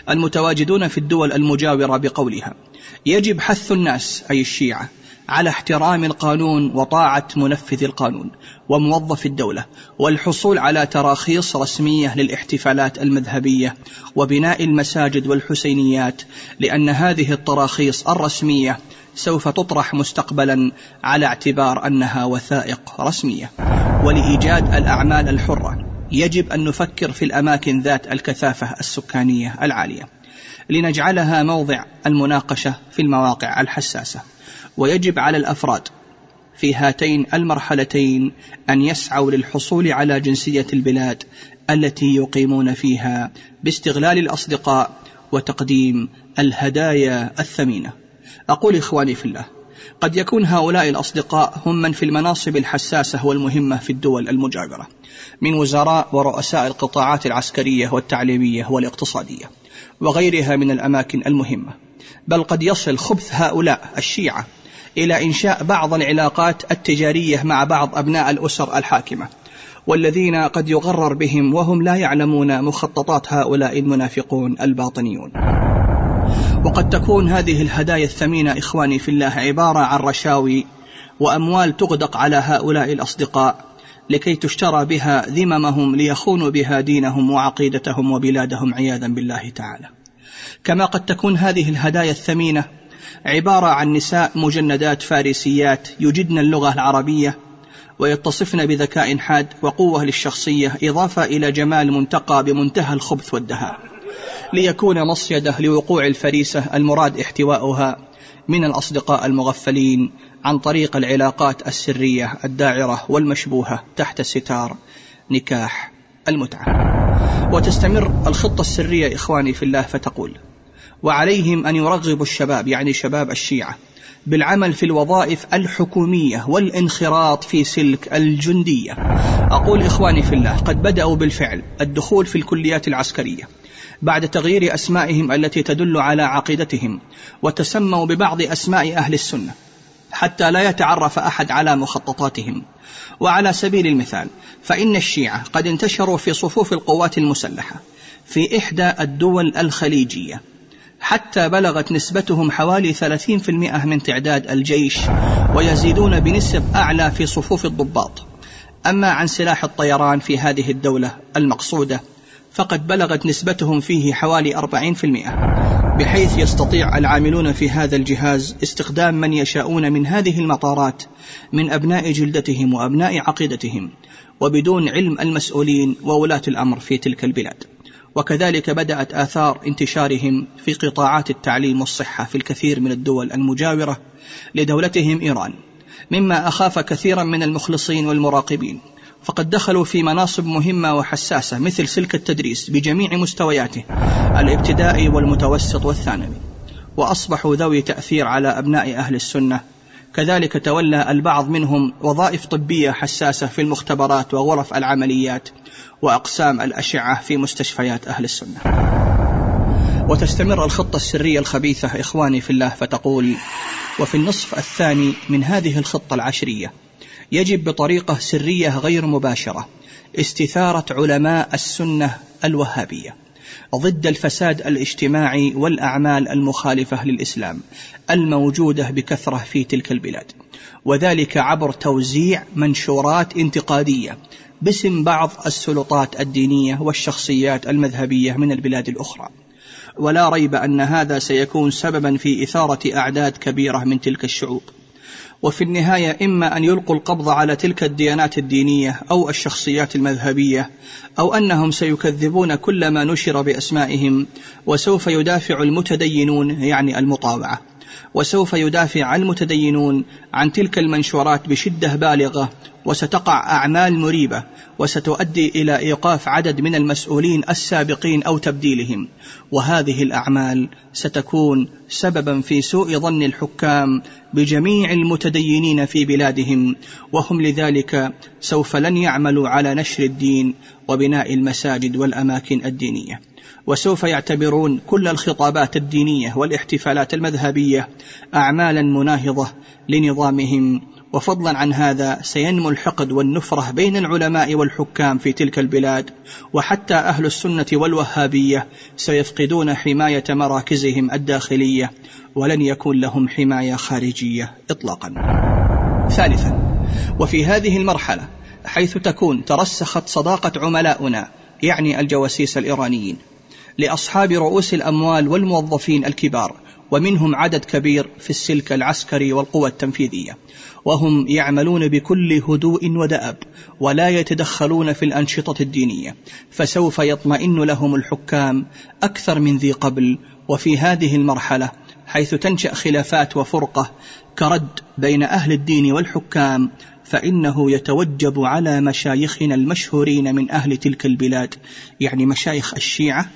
المتواجدون في الدول المجاورة بقولها. يجب حث الناس أي الشيعة على احترام القانون وطاعة منفذ القانون وموظف الدولة والحصول على تراخيص رسمية للاحتفالات المذهبية وبناء المساجد والحسينيات لأن هذه التراخيص الرسمية سوف تطرح مستقبلا على اعتبار أنها وثائق رسمية. ولإيجاد الأعمال الحرة يجب أن نفكر في الأماكن ذات الكثافة السكانية العالية. لنجعلها موضع المناقشة في المواقع الحساسة. ويجب على الأفراد في هاتين المرحلتين أن يسعوا للحصول على جنسية البلاد التي يقيمون فيها باستغلال الأصدقاء وتقديم الهدايا الثمينة. أقول إخواني في الله قد يكون هؤلاء الأصدقاء هم من في المناصب الحساسة والمهمة في الدول المجاورة من وزراء ورؤساء القطاعات العسكرية والتعليمية والاقتصادية وغيرها من الأماكن المهمة. بل قد يصل خبث هؤلاء الشيعة إلى إنشاء بعض العلاقات التجارية مع بعض أبناء الأسر الحاكمة والذين قد يغرر بهم وهم لا يعلمون مخططات هؤلاء المنافقون الباطنيون. وقد تكون هذه الهدايا الثمينة إخواني في الله عبارة عن رشاوي وأموال تغدق على هؤلاء الأصدقاء لكي تشترى بها ذممهم ليخونوا بها دينهم وعقيدتهم وبلادهم عياذا بالله تعالى. كما قد تكون هذه الهدايا الثمينة عبارة عن نساء مجندات فارسيات يجدن اللغة العربية ويتصفن بذكاء حاد وقوة للشخصية إضافة إلى جمال منتقى بمنتهى الخبث والدهاء. ليكون مصيده لوقوع الفريسة المراد احتواؤها من الأصدقاء المغفلين عن طريق العلاقات السرية الداعرة والمشبوهة تحت ستار نكاح المتعة. وتستمر الخطة السرية إخواني في الله فتقول وعليهم أن يرغبوا الشباب يعني شباب الشيعة بالعمل في الوظائف الحكومية والانخراط في سلك الجندية أقول إخواني في الله قد بدأوا بالفعل الدخول في الكليات العسكرية بعد تغيير أسمائهم التي تدل على عقيدتهم وتسموا ببعض أسماء أهل السنة حتى لا يتعرف أحد على مخططاتهم. وعلى سبيل المثال فإن الشيعة قد انتشروا في صفوف القوات المسلحة في إحدى الدول الخليجية حتى بلغت نسبتهم حوالي 30% من تعداد الجيش ويزيدون بنسب أعلى في صفوف الضباط. أما عن سلاح الطيران في هذه الدولة المقصودة فقد بلغت نسبتهم فيه حوالي 40% بحيث يستطيع العاملون في هذا الجهاز استخدام من يشاءون من هذه المطارات من أبناء جلدتهم وأبناء عقيدتهم وبدون علم المسؤولين وولاة الأمر في تلك البلاد. وكذلك بدأت آثار انتشارهم في قطاعات التعليم والصحة في الكثير من الدول المجاورة لدولتهم إيران مما أخاف كثيرا من المخلصين والمراقبين. فقد دخلوا في مناصب مهمة وحساسة مثل سلك التدريس بجميع مستوياته الابتدائي والمتوسط والثانوي وأصبحوا ذوي تأثير على أبناء أهل السنة. كذلك تولى البعض منهم وظائف طبية حساسة في المختبرات وغرف العمليات وأقسام الأشعة في مستشفيات أهل السنة. وتستمر الخطة السرية الخبيثة إخواني في الله فتقول وفي النصف الثاني من هذه الخطة العشرية يجب بطريقة سرية غير مباشرة استثارة علماء السنة الوهابية ضد الفساد الاجتماعي والأعمال المخالفة للإسلام الموجودة بكثرة في تلك البلاد. وذلك عبر توزيع منشورات انتقادية باسم بعض السلطات الدينية والشخصيات المذهبية من البلاد الأخرى. ولا ريب أن هذا سيكون سببا في إثارة أعداد كبيرة من تلك الشعوب. وفي النهاية إما أن يلقوا القبض على تلك الديانات الدينية أو الشخصيات المذهبية أو أنهم سيكذبون كل ما نشر بأسمائهم وسوف يدافع المتدينون يعني المطاوعة. وسوف يدافع المتدينون عن تلك المنشورات بشدة بالغة وستقع أعمال مريبة وستؤدي إلى إيقاف عدد من المسؤولين السابقين أو تبديلهم. وهذه الأعمال ستكون سببا في سوء ظن الحكام بجميع المتدينين في بلادهم وهم لذلك سوف لن يعملوا على نشر الدين وبناء المساجد والأماكن الدينية. وسوف يعتبرون كل الخطابات الدينية والاحتفالات المذهبية اعمالا مناهضة لنظامهم. وفضلا عن هذا سينمو الحقد والنفرة بين العلماء والحكام في تلك البلاد. وحتى أهل السنة والوهابية سيفقدون حماية مراكزهم الداخلية ولن يكون لهم حماية خارجية اطلاقا. ثالثا وفي هذه المرحلة حيث تكون ترسخت صداقة عملاؤنا يعني الجواسيس الإيرانيين. لأصحاب رؤوس الأموال والموظفين الكبار ومنهم عدد كبير في السلك العسكري والقوى التنفيذية. وهم يعملون بكل هدوء ودأب ولا يتدخلون في الأنشطة الدينية. فسوف يطمئن لهم الحكام أكثر من ذي قبل وفي هذه المرحلة حيث تنشأ خلافات وفرقة كرد بين أهل الدين والحكام فإنه يتوجب على مشايخنا المشهورين من أهل تلك البلاد يعني مشايخ الشيعة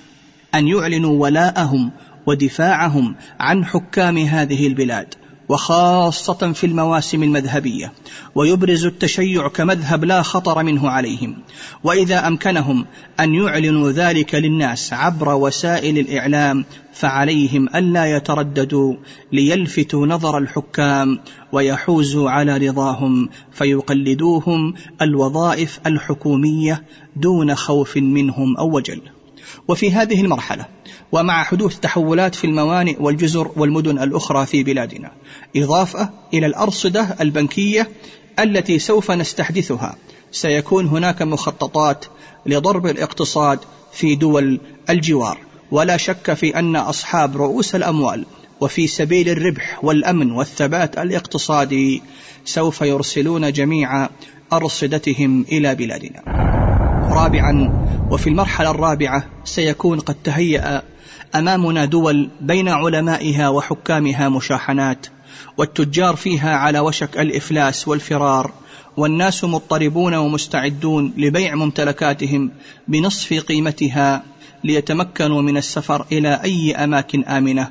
أن يعلنوا ولاءهم ودفاعهم عن حكام هذه البلاد وخاصة في المواسم المذهبية ويبرز التشيع كمذهب لا خطر منه عليهم. وإذا أمكنهم أن يعلنوا ذلك للناس عبر وسائل الإعلام فعليهم ألا يترددوا ليلفتوا نظر الحكام ويحوزوا على رضاهم فيقلدوهم الوظائف الحكومية دون خوف منهم أو وجل. وفي هذه المرحلة ومع حدوث تحولات في الموانئ والجزر والمدن الأخرى في بلادنا إضافة إلى الأرصدة البنكية التي سوف نستحدثها. سيكون هناك مخططات لضرب الاقتصاد في دول الجوار. ولا شك في أن أصحاب رؤوس الأموال وفي سبيل الربح والأمن والثبات الاقتصادي سوف يرسلون جميع أرصدتهم إلى بلادنا. رابعا وفي المرحلة الرابعة سيكون قد تهيأ أمامنا دول بين علمائها وحكامها مشاحنات والتجار فيها على وشك الإفلاس والفرار والناس مضطربون ومستعدون لبيع ممتلكاتهم بنصف قيمتها ليتمكنوا من السفر إلى أي أماكن آمنة.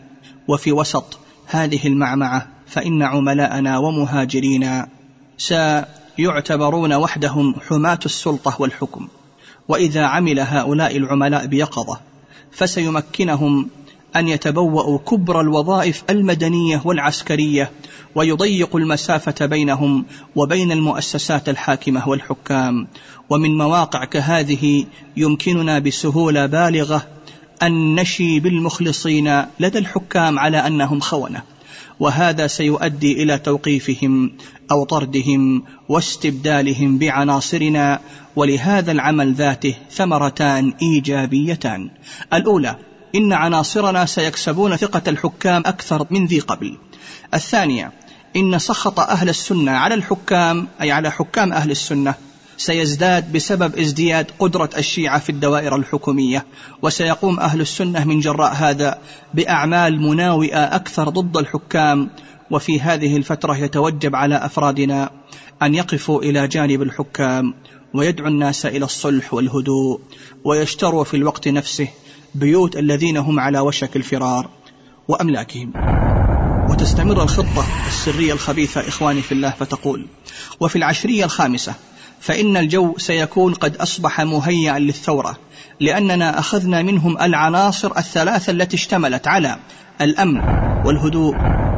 وفي وسط هذه المعمعة فإن عملاءنا ومهاجرينا سيعتبرون وحدهم حماة السلطة والحكم. وإذا عمل هؤلاء العملاء بيقظة فسيمكنهم أن يتبوأوا كبر الوظائف المدنية والعسكرية ويضيق المسافة بينهم وبين المؤسسات الحاكمة والحكام. ومن مواقع كهذه يمكننا بسهولة بالغة أن نشي بالمخلصين لدى الحكام على أنهم خونة. وهذا سيؤدي إلى توقيفهم أو طردهم واستبدالهم بعناصرنا ولهذا العمل ذاته ثمرتان إيجابيتان. الأولى إن عناصرنا سيكسبون ثقة الحكام أكثر من ذي قبل. الثانية إن سخط أهل السنة على الحكام أي على حكام أهل السنة سيزداد بسبب ازدياد قدرة الشيعة في الدوائر الحكومية. وسيقوم أهل السنة من جراء هذا بأعمال مناوئة أكثر ضد الحكام. وفي هذه الفترة يتوجب على أفرادنا أن يقفوا إلى جانب الحكام ويدعو الناس إلى الصلح والهدوء ويشتروا في الوقت نفسه بيوت الذين هم على وشك الفرار وأملاكهم. وتستمر الخطة السرية الخبيثة إخواني في الله فتقول وفي العشرية الخامسة فإن الجو سيكون قد أصبح مهيئا للثورة لأننا أخذنا منهم العناصر الثلاثة التي اشتملت على الأمن والهدوء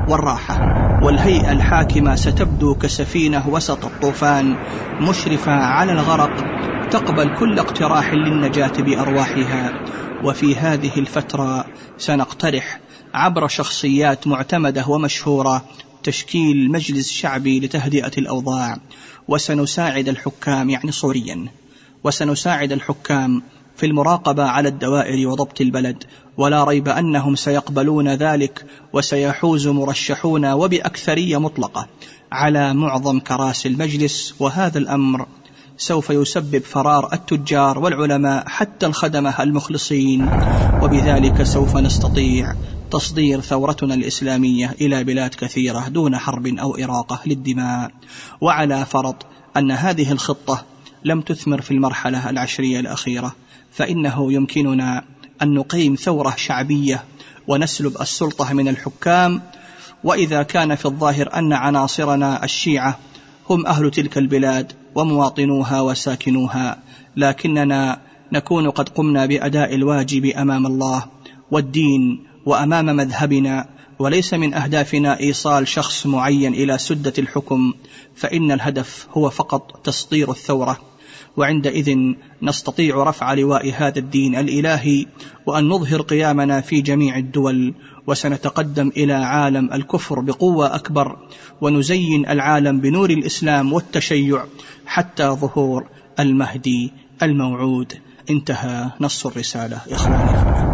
والراحة والهيئة الحاكمة ستبدو كسفينة وسط الطوفان مشرفة على الغرق تقبل كل اقتراح للنجاة بأرواحها. وفي هذه الفترة سنقترح عبر شخصيات معتمدة ومشهورة تشكيل مجلس شعبي لتهدئة الأوضاع. وسنساعد الحكام يعني صوريا وسنساعد الحكام في المراقبة على الدوائر وضبط البلد. ولا ريب أنهم سيقبلون ذلك وسيحوز مرشحون وبأكثرية مطلقة على معظم كراسي المجلس. وهذا الأمر سوف يسبب فرار التجار والعلماء حتى الخدمة المخلصين. وبذلك سوف نستطيع تصدير ثورتنا الإسلامية إلى بلاد كثيرة دون حرب أو إراقة للدماء. وعلى فرض أن هذه الخطة لم تثمر في المرحلة العشرية الأخيرة فإنه يمكننا أن نقيم ثورة شعبية ونسلب السلطة من الحكام. وإذا كان في الظاهر أن عناصرنا الشيعة هم أهل تلك البلاد ومواطنوها وساكنوها لكننا نكون قد قمنا بأداء الواجب أمام الله والدين وأمام مذهبنا وليس من أهدافنا إيصال شخص معين إلى سدة الحكم فإن الهدف هو فقط تصدير الثورة. وعندئذ نستطيع رفع لواء هذا الدين الإلهي وأن نظهر قيامنا في جميع الدول وسنتقدم إلى عالم الكفر بقوة أكبر ونزين العالم بنور الإسلام والتشيع حتى ظهور المهدي الموعود. انتهى نص الرسالة. إخواني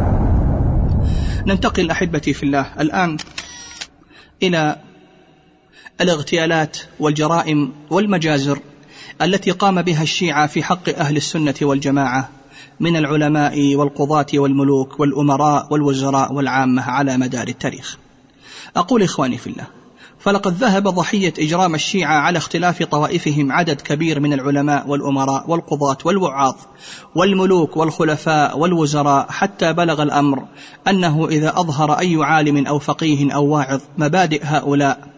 ننتقل أحبتي في الله الآن إلى الاغتيالات والجرائم والمجازر التي قام بها الشيعة في حق أهل السنة والجماعة. من العلماء والقضاة والملوك والأمراء والوزراء والعامة على مدار التاريخ. أقول إخواني في الله فلقد ذهب ضحية إجرام الشيعة على اختلاف طوائفهم عدد كبير من العلماء والأمراء والقضاة والوعاظ والملوك والخلفاء والوزراء حتى بلغ الأمر أنه إذا أظهر أي عالم أو فقيه أو واعظ مبادئ هؤلاء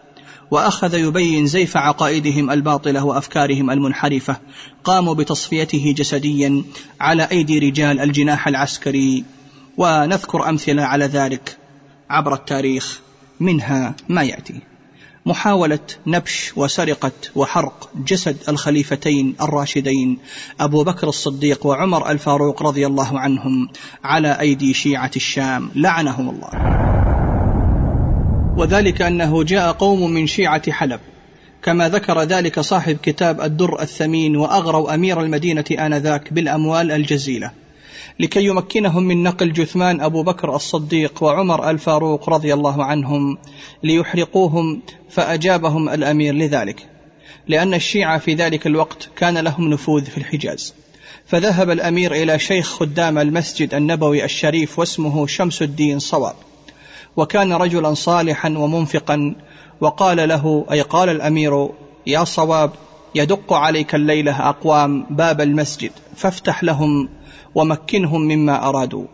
وأخذ يبين زيف عقائدهم الباطلة وأفكارهم المنحرفة. قاموا بتصفيته جسديا على أيدي رجال الجناح العسكري. ونذكر أمثلة على ذلك عبر التاريخ. منها ما يأتي. محاولة نبش وسرقة وحرق جسد الخليفتين الراشدين أبو بكر الصديق وعمر الفاروق رضي الله عنهم على أيدي شيعة الشام. لعنهم الله. وذلك أنه جاء قوم من شيعة حلب. كما ذكر ذلك صاحب كتاب الدر الثمين واغروا أمير المدينة آنذاك بالأموال الجزيلة لكي يمكنهم من نقل جثمان أبو بكر الصديق وعمر الفاروق رضي الله عنهم ليحرقوهم فأجابهم الأمير لذلك لأن الشيعة في ذلك الوقت كان لهم نفوذ في الحجاز. فذهب الأمير إلى شيخ خدام المسجد النبوي الشريف واسمه شمس الدين صواب. وكان رجلا صالحا ومنفقا وقال له أي قال الأمير يا صواب يدق عليك الليلة أقوام باب المسجد فافتح لهم ومكنهم مما أرادوا.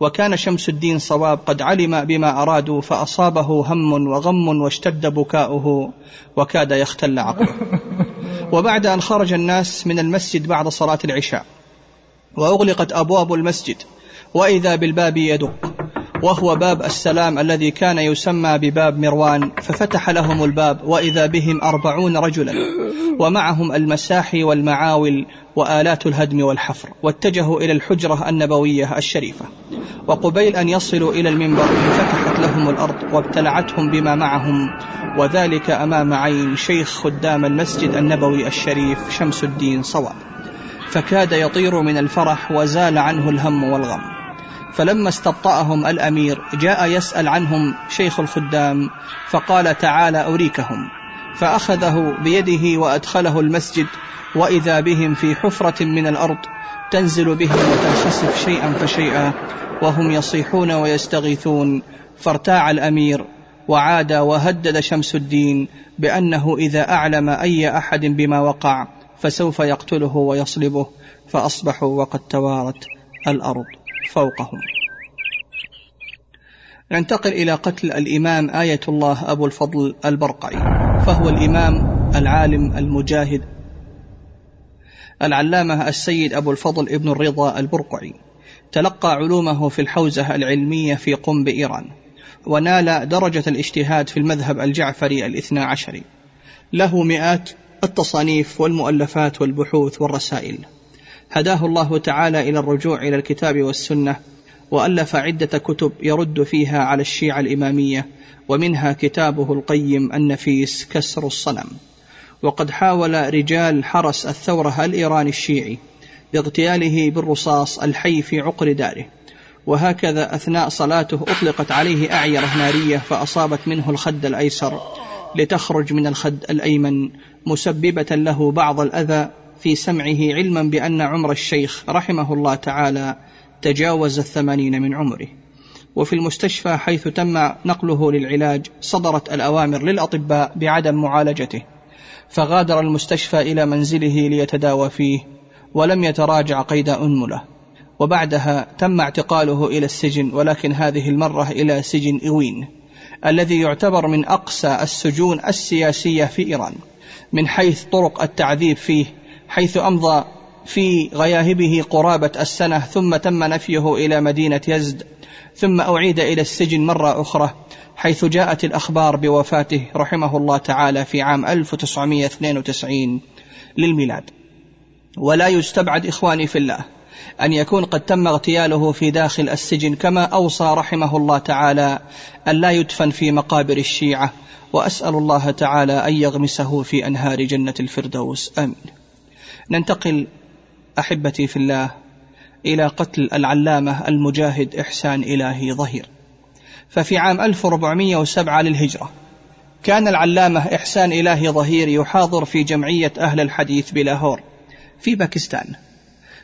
وكان شمس الدين صواب قد علم بما أرادوا فأصابه هم وغم واشتد بكاؤه وكاد يختل عقله. وبعد أن خرج الناس من المسجد بعد صلاة العشاء وأغلقت أبواب المسجد وإذا بالباب يدق. وهو باب السلام الذي كان يسمى بباب مروان ففتح لهم الباب وإذا بهم أربعون رجلا ومعهم المساحي والمعاول وآلات الهدم والحفر واتجهوا إلى الحجرة النبوية الشريفة. وقبيل أن يصلوا إلى المنبر انفتحت لهم الأرض وابتلعتهم بما معهم وذلك أمام عين شيخ خدام المسجد النبوي الشريف شمس الدين صواب. فكاد يطير من الفرح وزال عنه الهم والغم. فلما استبطأهم الأمير جاء يسأل عنهم شيخ الخدام فقال تعالى أريكهم. فأخذه بيده وأدخله المسجد وإذا بهم في حفرة من الأرض تنزل بهم وتنخسف شيئا فشيئا وهم يصيحون ويستغيثون. فارتاع الأمير وعاد وهدد شمس الدين بأنه إذا أعلم أي أحد بما وقع فسوف يقتله ويصلبه فأصبحوا وقد توارت الأرض. فوقهم. ننتقل إلى قتل الإمام آية الله أبو الفضل البرقعي فهو الإمام العالم المجاهد العلامة السيد أبو الفضل ابن الرضا البرقعي. تلقى علومه في الحوزة العلمية في قم بإيران ونال درجة الاجتهاد في المذهب الجعفري الاثنى عشري له مئات التصانيف والمؤلفات والبحوث والرسائل. هداه الله تعالى إلى الرجوع إلى الكتاب والسنة وألف عدة كتب يرد فيها على الشيعة الإمامية ومنها كتابه القيم النفيس كسر الصنم. وقد حاول رجال حرس الثورة الإيراني الشيعي باغتياله بالرصاص الحي في عقر داره وهكذا أثناء صلاته أطلقت عليه اعيره ناريه فأصابت منه الخد الأيسر لتخرج من الخد الأيمن مسببة له بعض الأذى في سمعه علما بأن عمر الشيخ رحمه الله تعالى تجاوز الثمانين من عمره. وفي المستشفى حيث تم نقله للعلاج صدرت الأوامر للأطباء بعدم معالجته. فغادر المستشفى إلى منزله ليتداوى فيه ولم يتراجع قيد أنملة. وبعدها تم اعتقاله إلى السجن ولكن هذه المرة إلى سجن إوين الذي يعتبر من أقسى السجون السياسية في إيران من حيث طرق التعذيب فيه حيث أمضى في غياهبه قرابة السنة ثم تم نفيه إلى مدينة يزد ثم أعيد إلى السجن مرة أخرى حيث جاءت الأخبار بوفاته رحمه الله تعالى في عام 1992 للميلاد. ولا يستبعد إخواني في الله أن يكون قد تم اغتياله في داخل السجن كما أوصى رحمه الله تعالى أن لا يدفن في مقابر الشيعة وأسأل الله تعالى أن يغمسه في أنهار جنة الفردوس. آمين. ننتقل أحبتي في الله إلى قتل العلامة المجاهد إحسان إلهي ظهير. ففي عام 1407 للهجرة كان العلامة إحسان إلهي ظهير يحاضر في جمعية أهل الحديث بلاهور في باكستان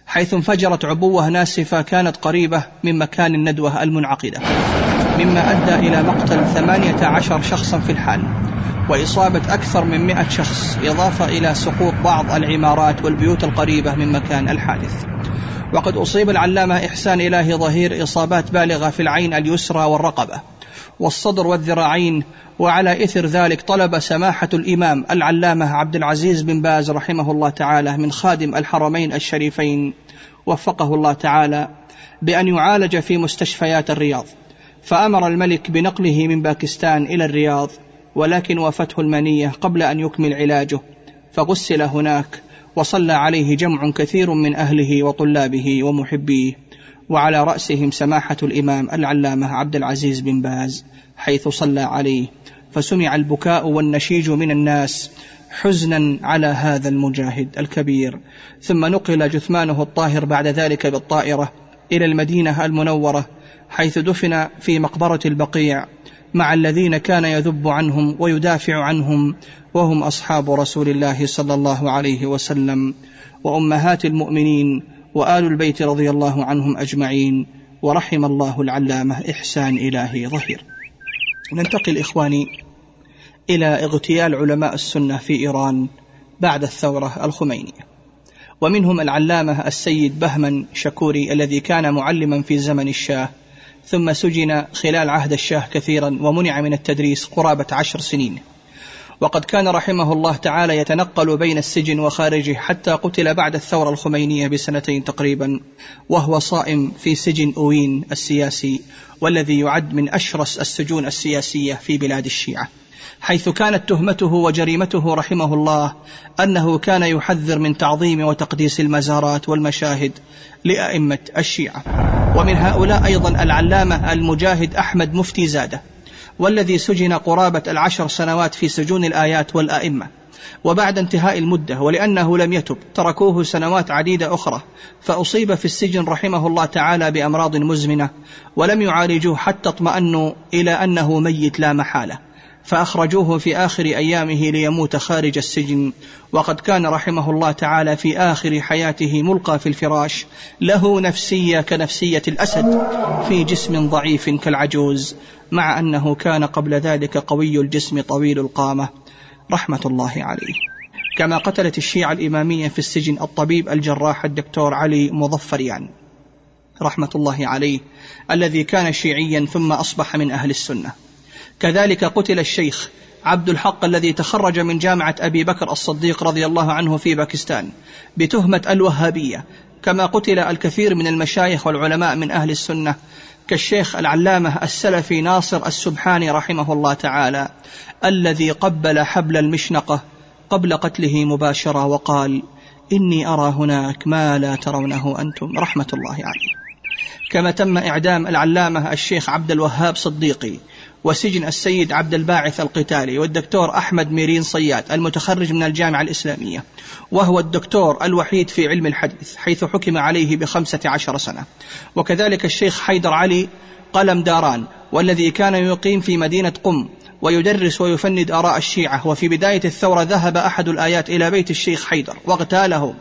حيث انفجرت عبوة ناسفة كانت قريبة من مكان الندوة المنعقدة مما أدى إلى مقتل ثمانية عشر شخصا في الحال. وإصابة أكثر من مئة شخص إضافة إلى سقوط بعض العمارات والبيوت القريبة من مكان الحادث. وقد أصيب العلامة إحسان إلهي ظهير إصابات بالغة في العين اليسرى والرقبة. والصدر والذراعين وعلى إثر ذلك طلب سماحة الإمام العلامة عبد العزيز بن باز رحمه الله تعالى من خادم الحرمين الشريفين. وفقه الله تعالى بأن يعالج في مستشفيات الرياض. فأمر الملك بنقله من باكستان إلى الرياض. ولكن وافته المنية قبل أن يكمل علاجه فغسل هناك وصلى عليه جمع كثير من أهله وطلابه ومحبيه وعلى رأسهم سماحة الإمام العلامة عبد العزيز بن باز حيث صلى عليه فسمع البكاء والنشيج من الناس حزنا على هذا المجاهد الكبير. ثم نقل جثمانه الطاهر بعد ذلك بالطائرة إلى المدينة المنورة حيث دفن في مقبرة البقيع. مع الذين كان يذب عنهم ويدافع عنهم وهم أصحاب رسول الله صلى الله عليه وسلم وأمهات المؤمنين وآل البيت رضي الله عنهم أجمعين ورحم الله العلامة إحسان إلهي ظهير. ننتقل إخواني إلى اغتيال علماء السنة في إيران بعد الثورة الخمينية. ومنهم العلامة السيد بهمن شكوري الذي كان معلما في زمن الشاه ثم سجن خلال عهد الشاه كثيرا ومنع من التدريس قرابة عشر سنين. وقد كان رحمه الله تعالى يتنقل بين السجن وخارجه حتى قتل بعد الثورة الخمينية بسنتين تقريبا وهو صائم في سجن أوين السياسي والذي يعد من أشرس السجون السياسية في بلاد الشيعة. حيث كانت تهمته وجريمته رحمه الله أنه كان يحذر من تعظيم وتقديس المزارات والمشاهد لأئمة الشيعة. ومن هؤلاء أيضا العلامة المجاهد أحمد مفتي زادة والذي سجن قرابة العشر سنوات في سجون الآيات والأئمة. وبعد انتهاء المدة ولأنه لم يتب تركوه سنوات عديدة أخرى فأصيب في السجن رحمه الله تعالى بأمراض مزمنة ولم يعالجوه حتى اطمأنوا إلى أنه ميت لا محالة. فأخرجوه في آخر أيامه ليموت خارج السجن. وقد كان رحمه الله تعالى في آخر حياته ملقى في الفراش. له نفسية كنفسية الأسد في جسم ضعيف كالعجوز مع أنه كان قبل ذلك قوي الجسم طويل القامة. رحمة الله عليه. كما قتلت الشيعة الإمامية في السجن الطبيب الجراح الدكتور علي مظفريان. رحمة الله عليه. الذي كان شيعيا ثم أصبح من أهل السنة. كذلك قتل الشيخ عبد الحق الذي تخرج من جامعة أبي بكر الصديق رضي الله عنه في باكستان بتهمة الوهابية كما قتل الكثير من المشايخ والعلماء من أهل السنة كالشيخ العلامة السلفي ناصر السبحاني رحمه الله تعالى الذي قبل حبل المشنقة قبل قتله مباشرة وقال إني أرى هناك ما لا ترونه أنتم رحمة الله عليه. كما تم إعدام العلامة الشيخ عبد الوهاب صديقي وسجن السيد عبد الباعث القتالي والدكتور أحمد ميرين صياد المتخرج من الجامعة الإسلامية وهو الدكتور الوحيد في علم الحديث حيث حكم عليه بخمسة عشر سنة. وكذلك الشيخ حيدر علي قلم داران والذي كان يقيم في مدينة قم ويدرس ويفند آراء الشيعة وفي بداية الثورة ذهب أحد الآيات إلى بيت الشيخ حيدر واغتاله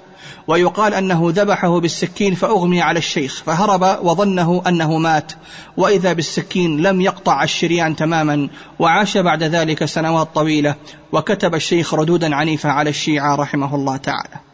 ويقال أنه ذبحه بالسكين فأغمي على الشيخ فهرب وظنه أنه مات وإذا بالسكين لم يقطع الشريان تماما وعاش بعد ذلك سنوات طويلة وكتب الشيخ ردودا عنيفة على الشيعة رحمه الله تعالى.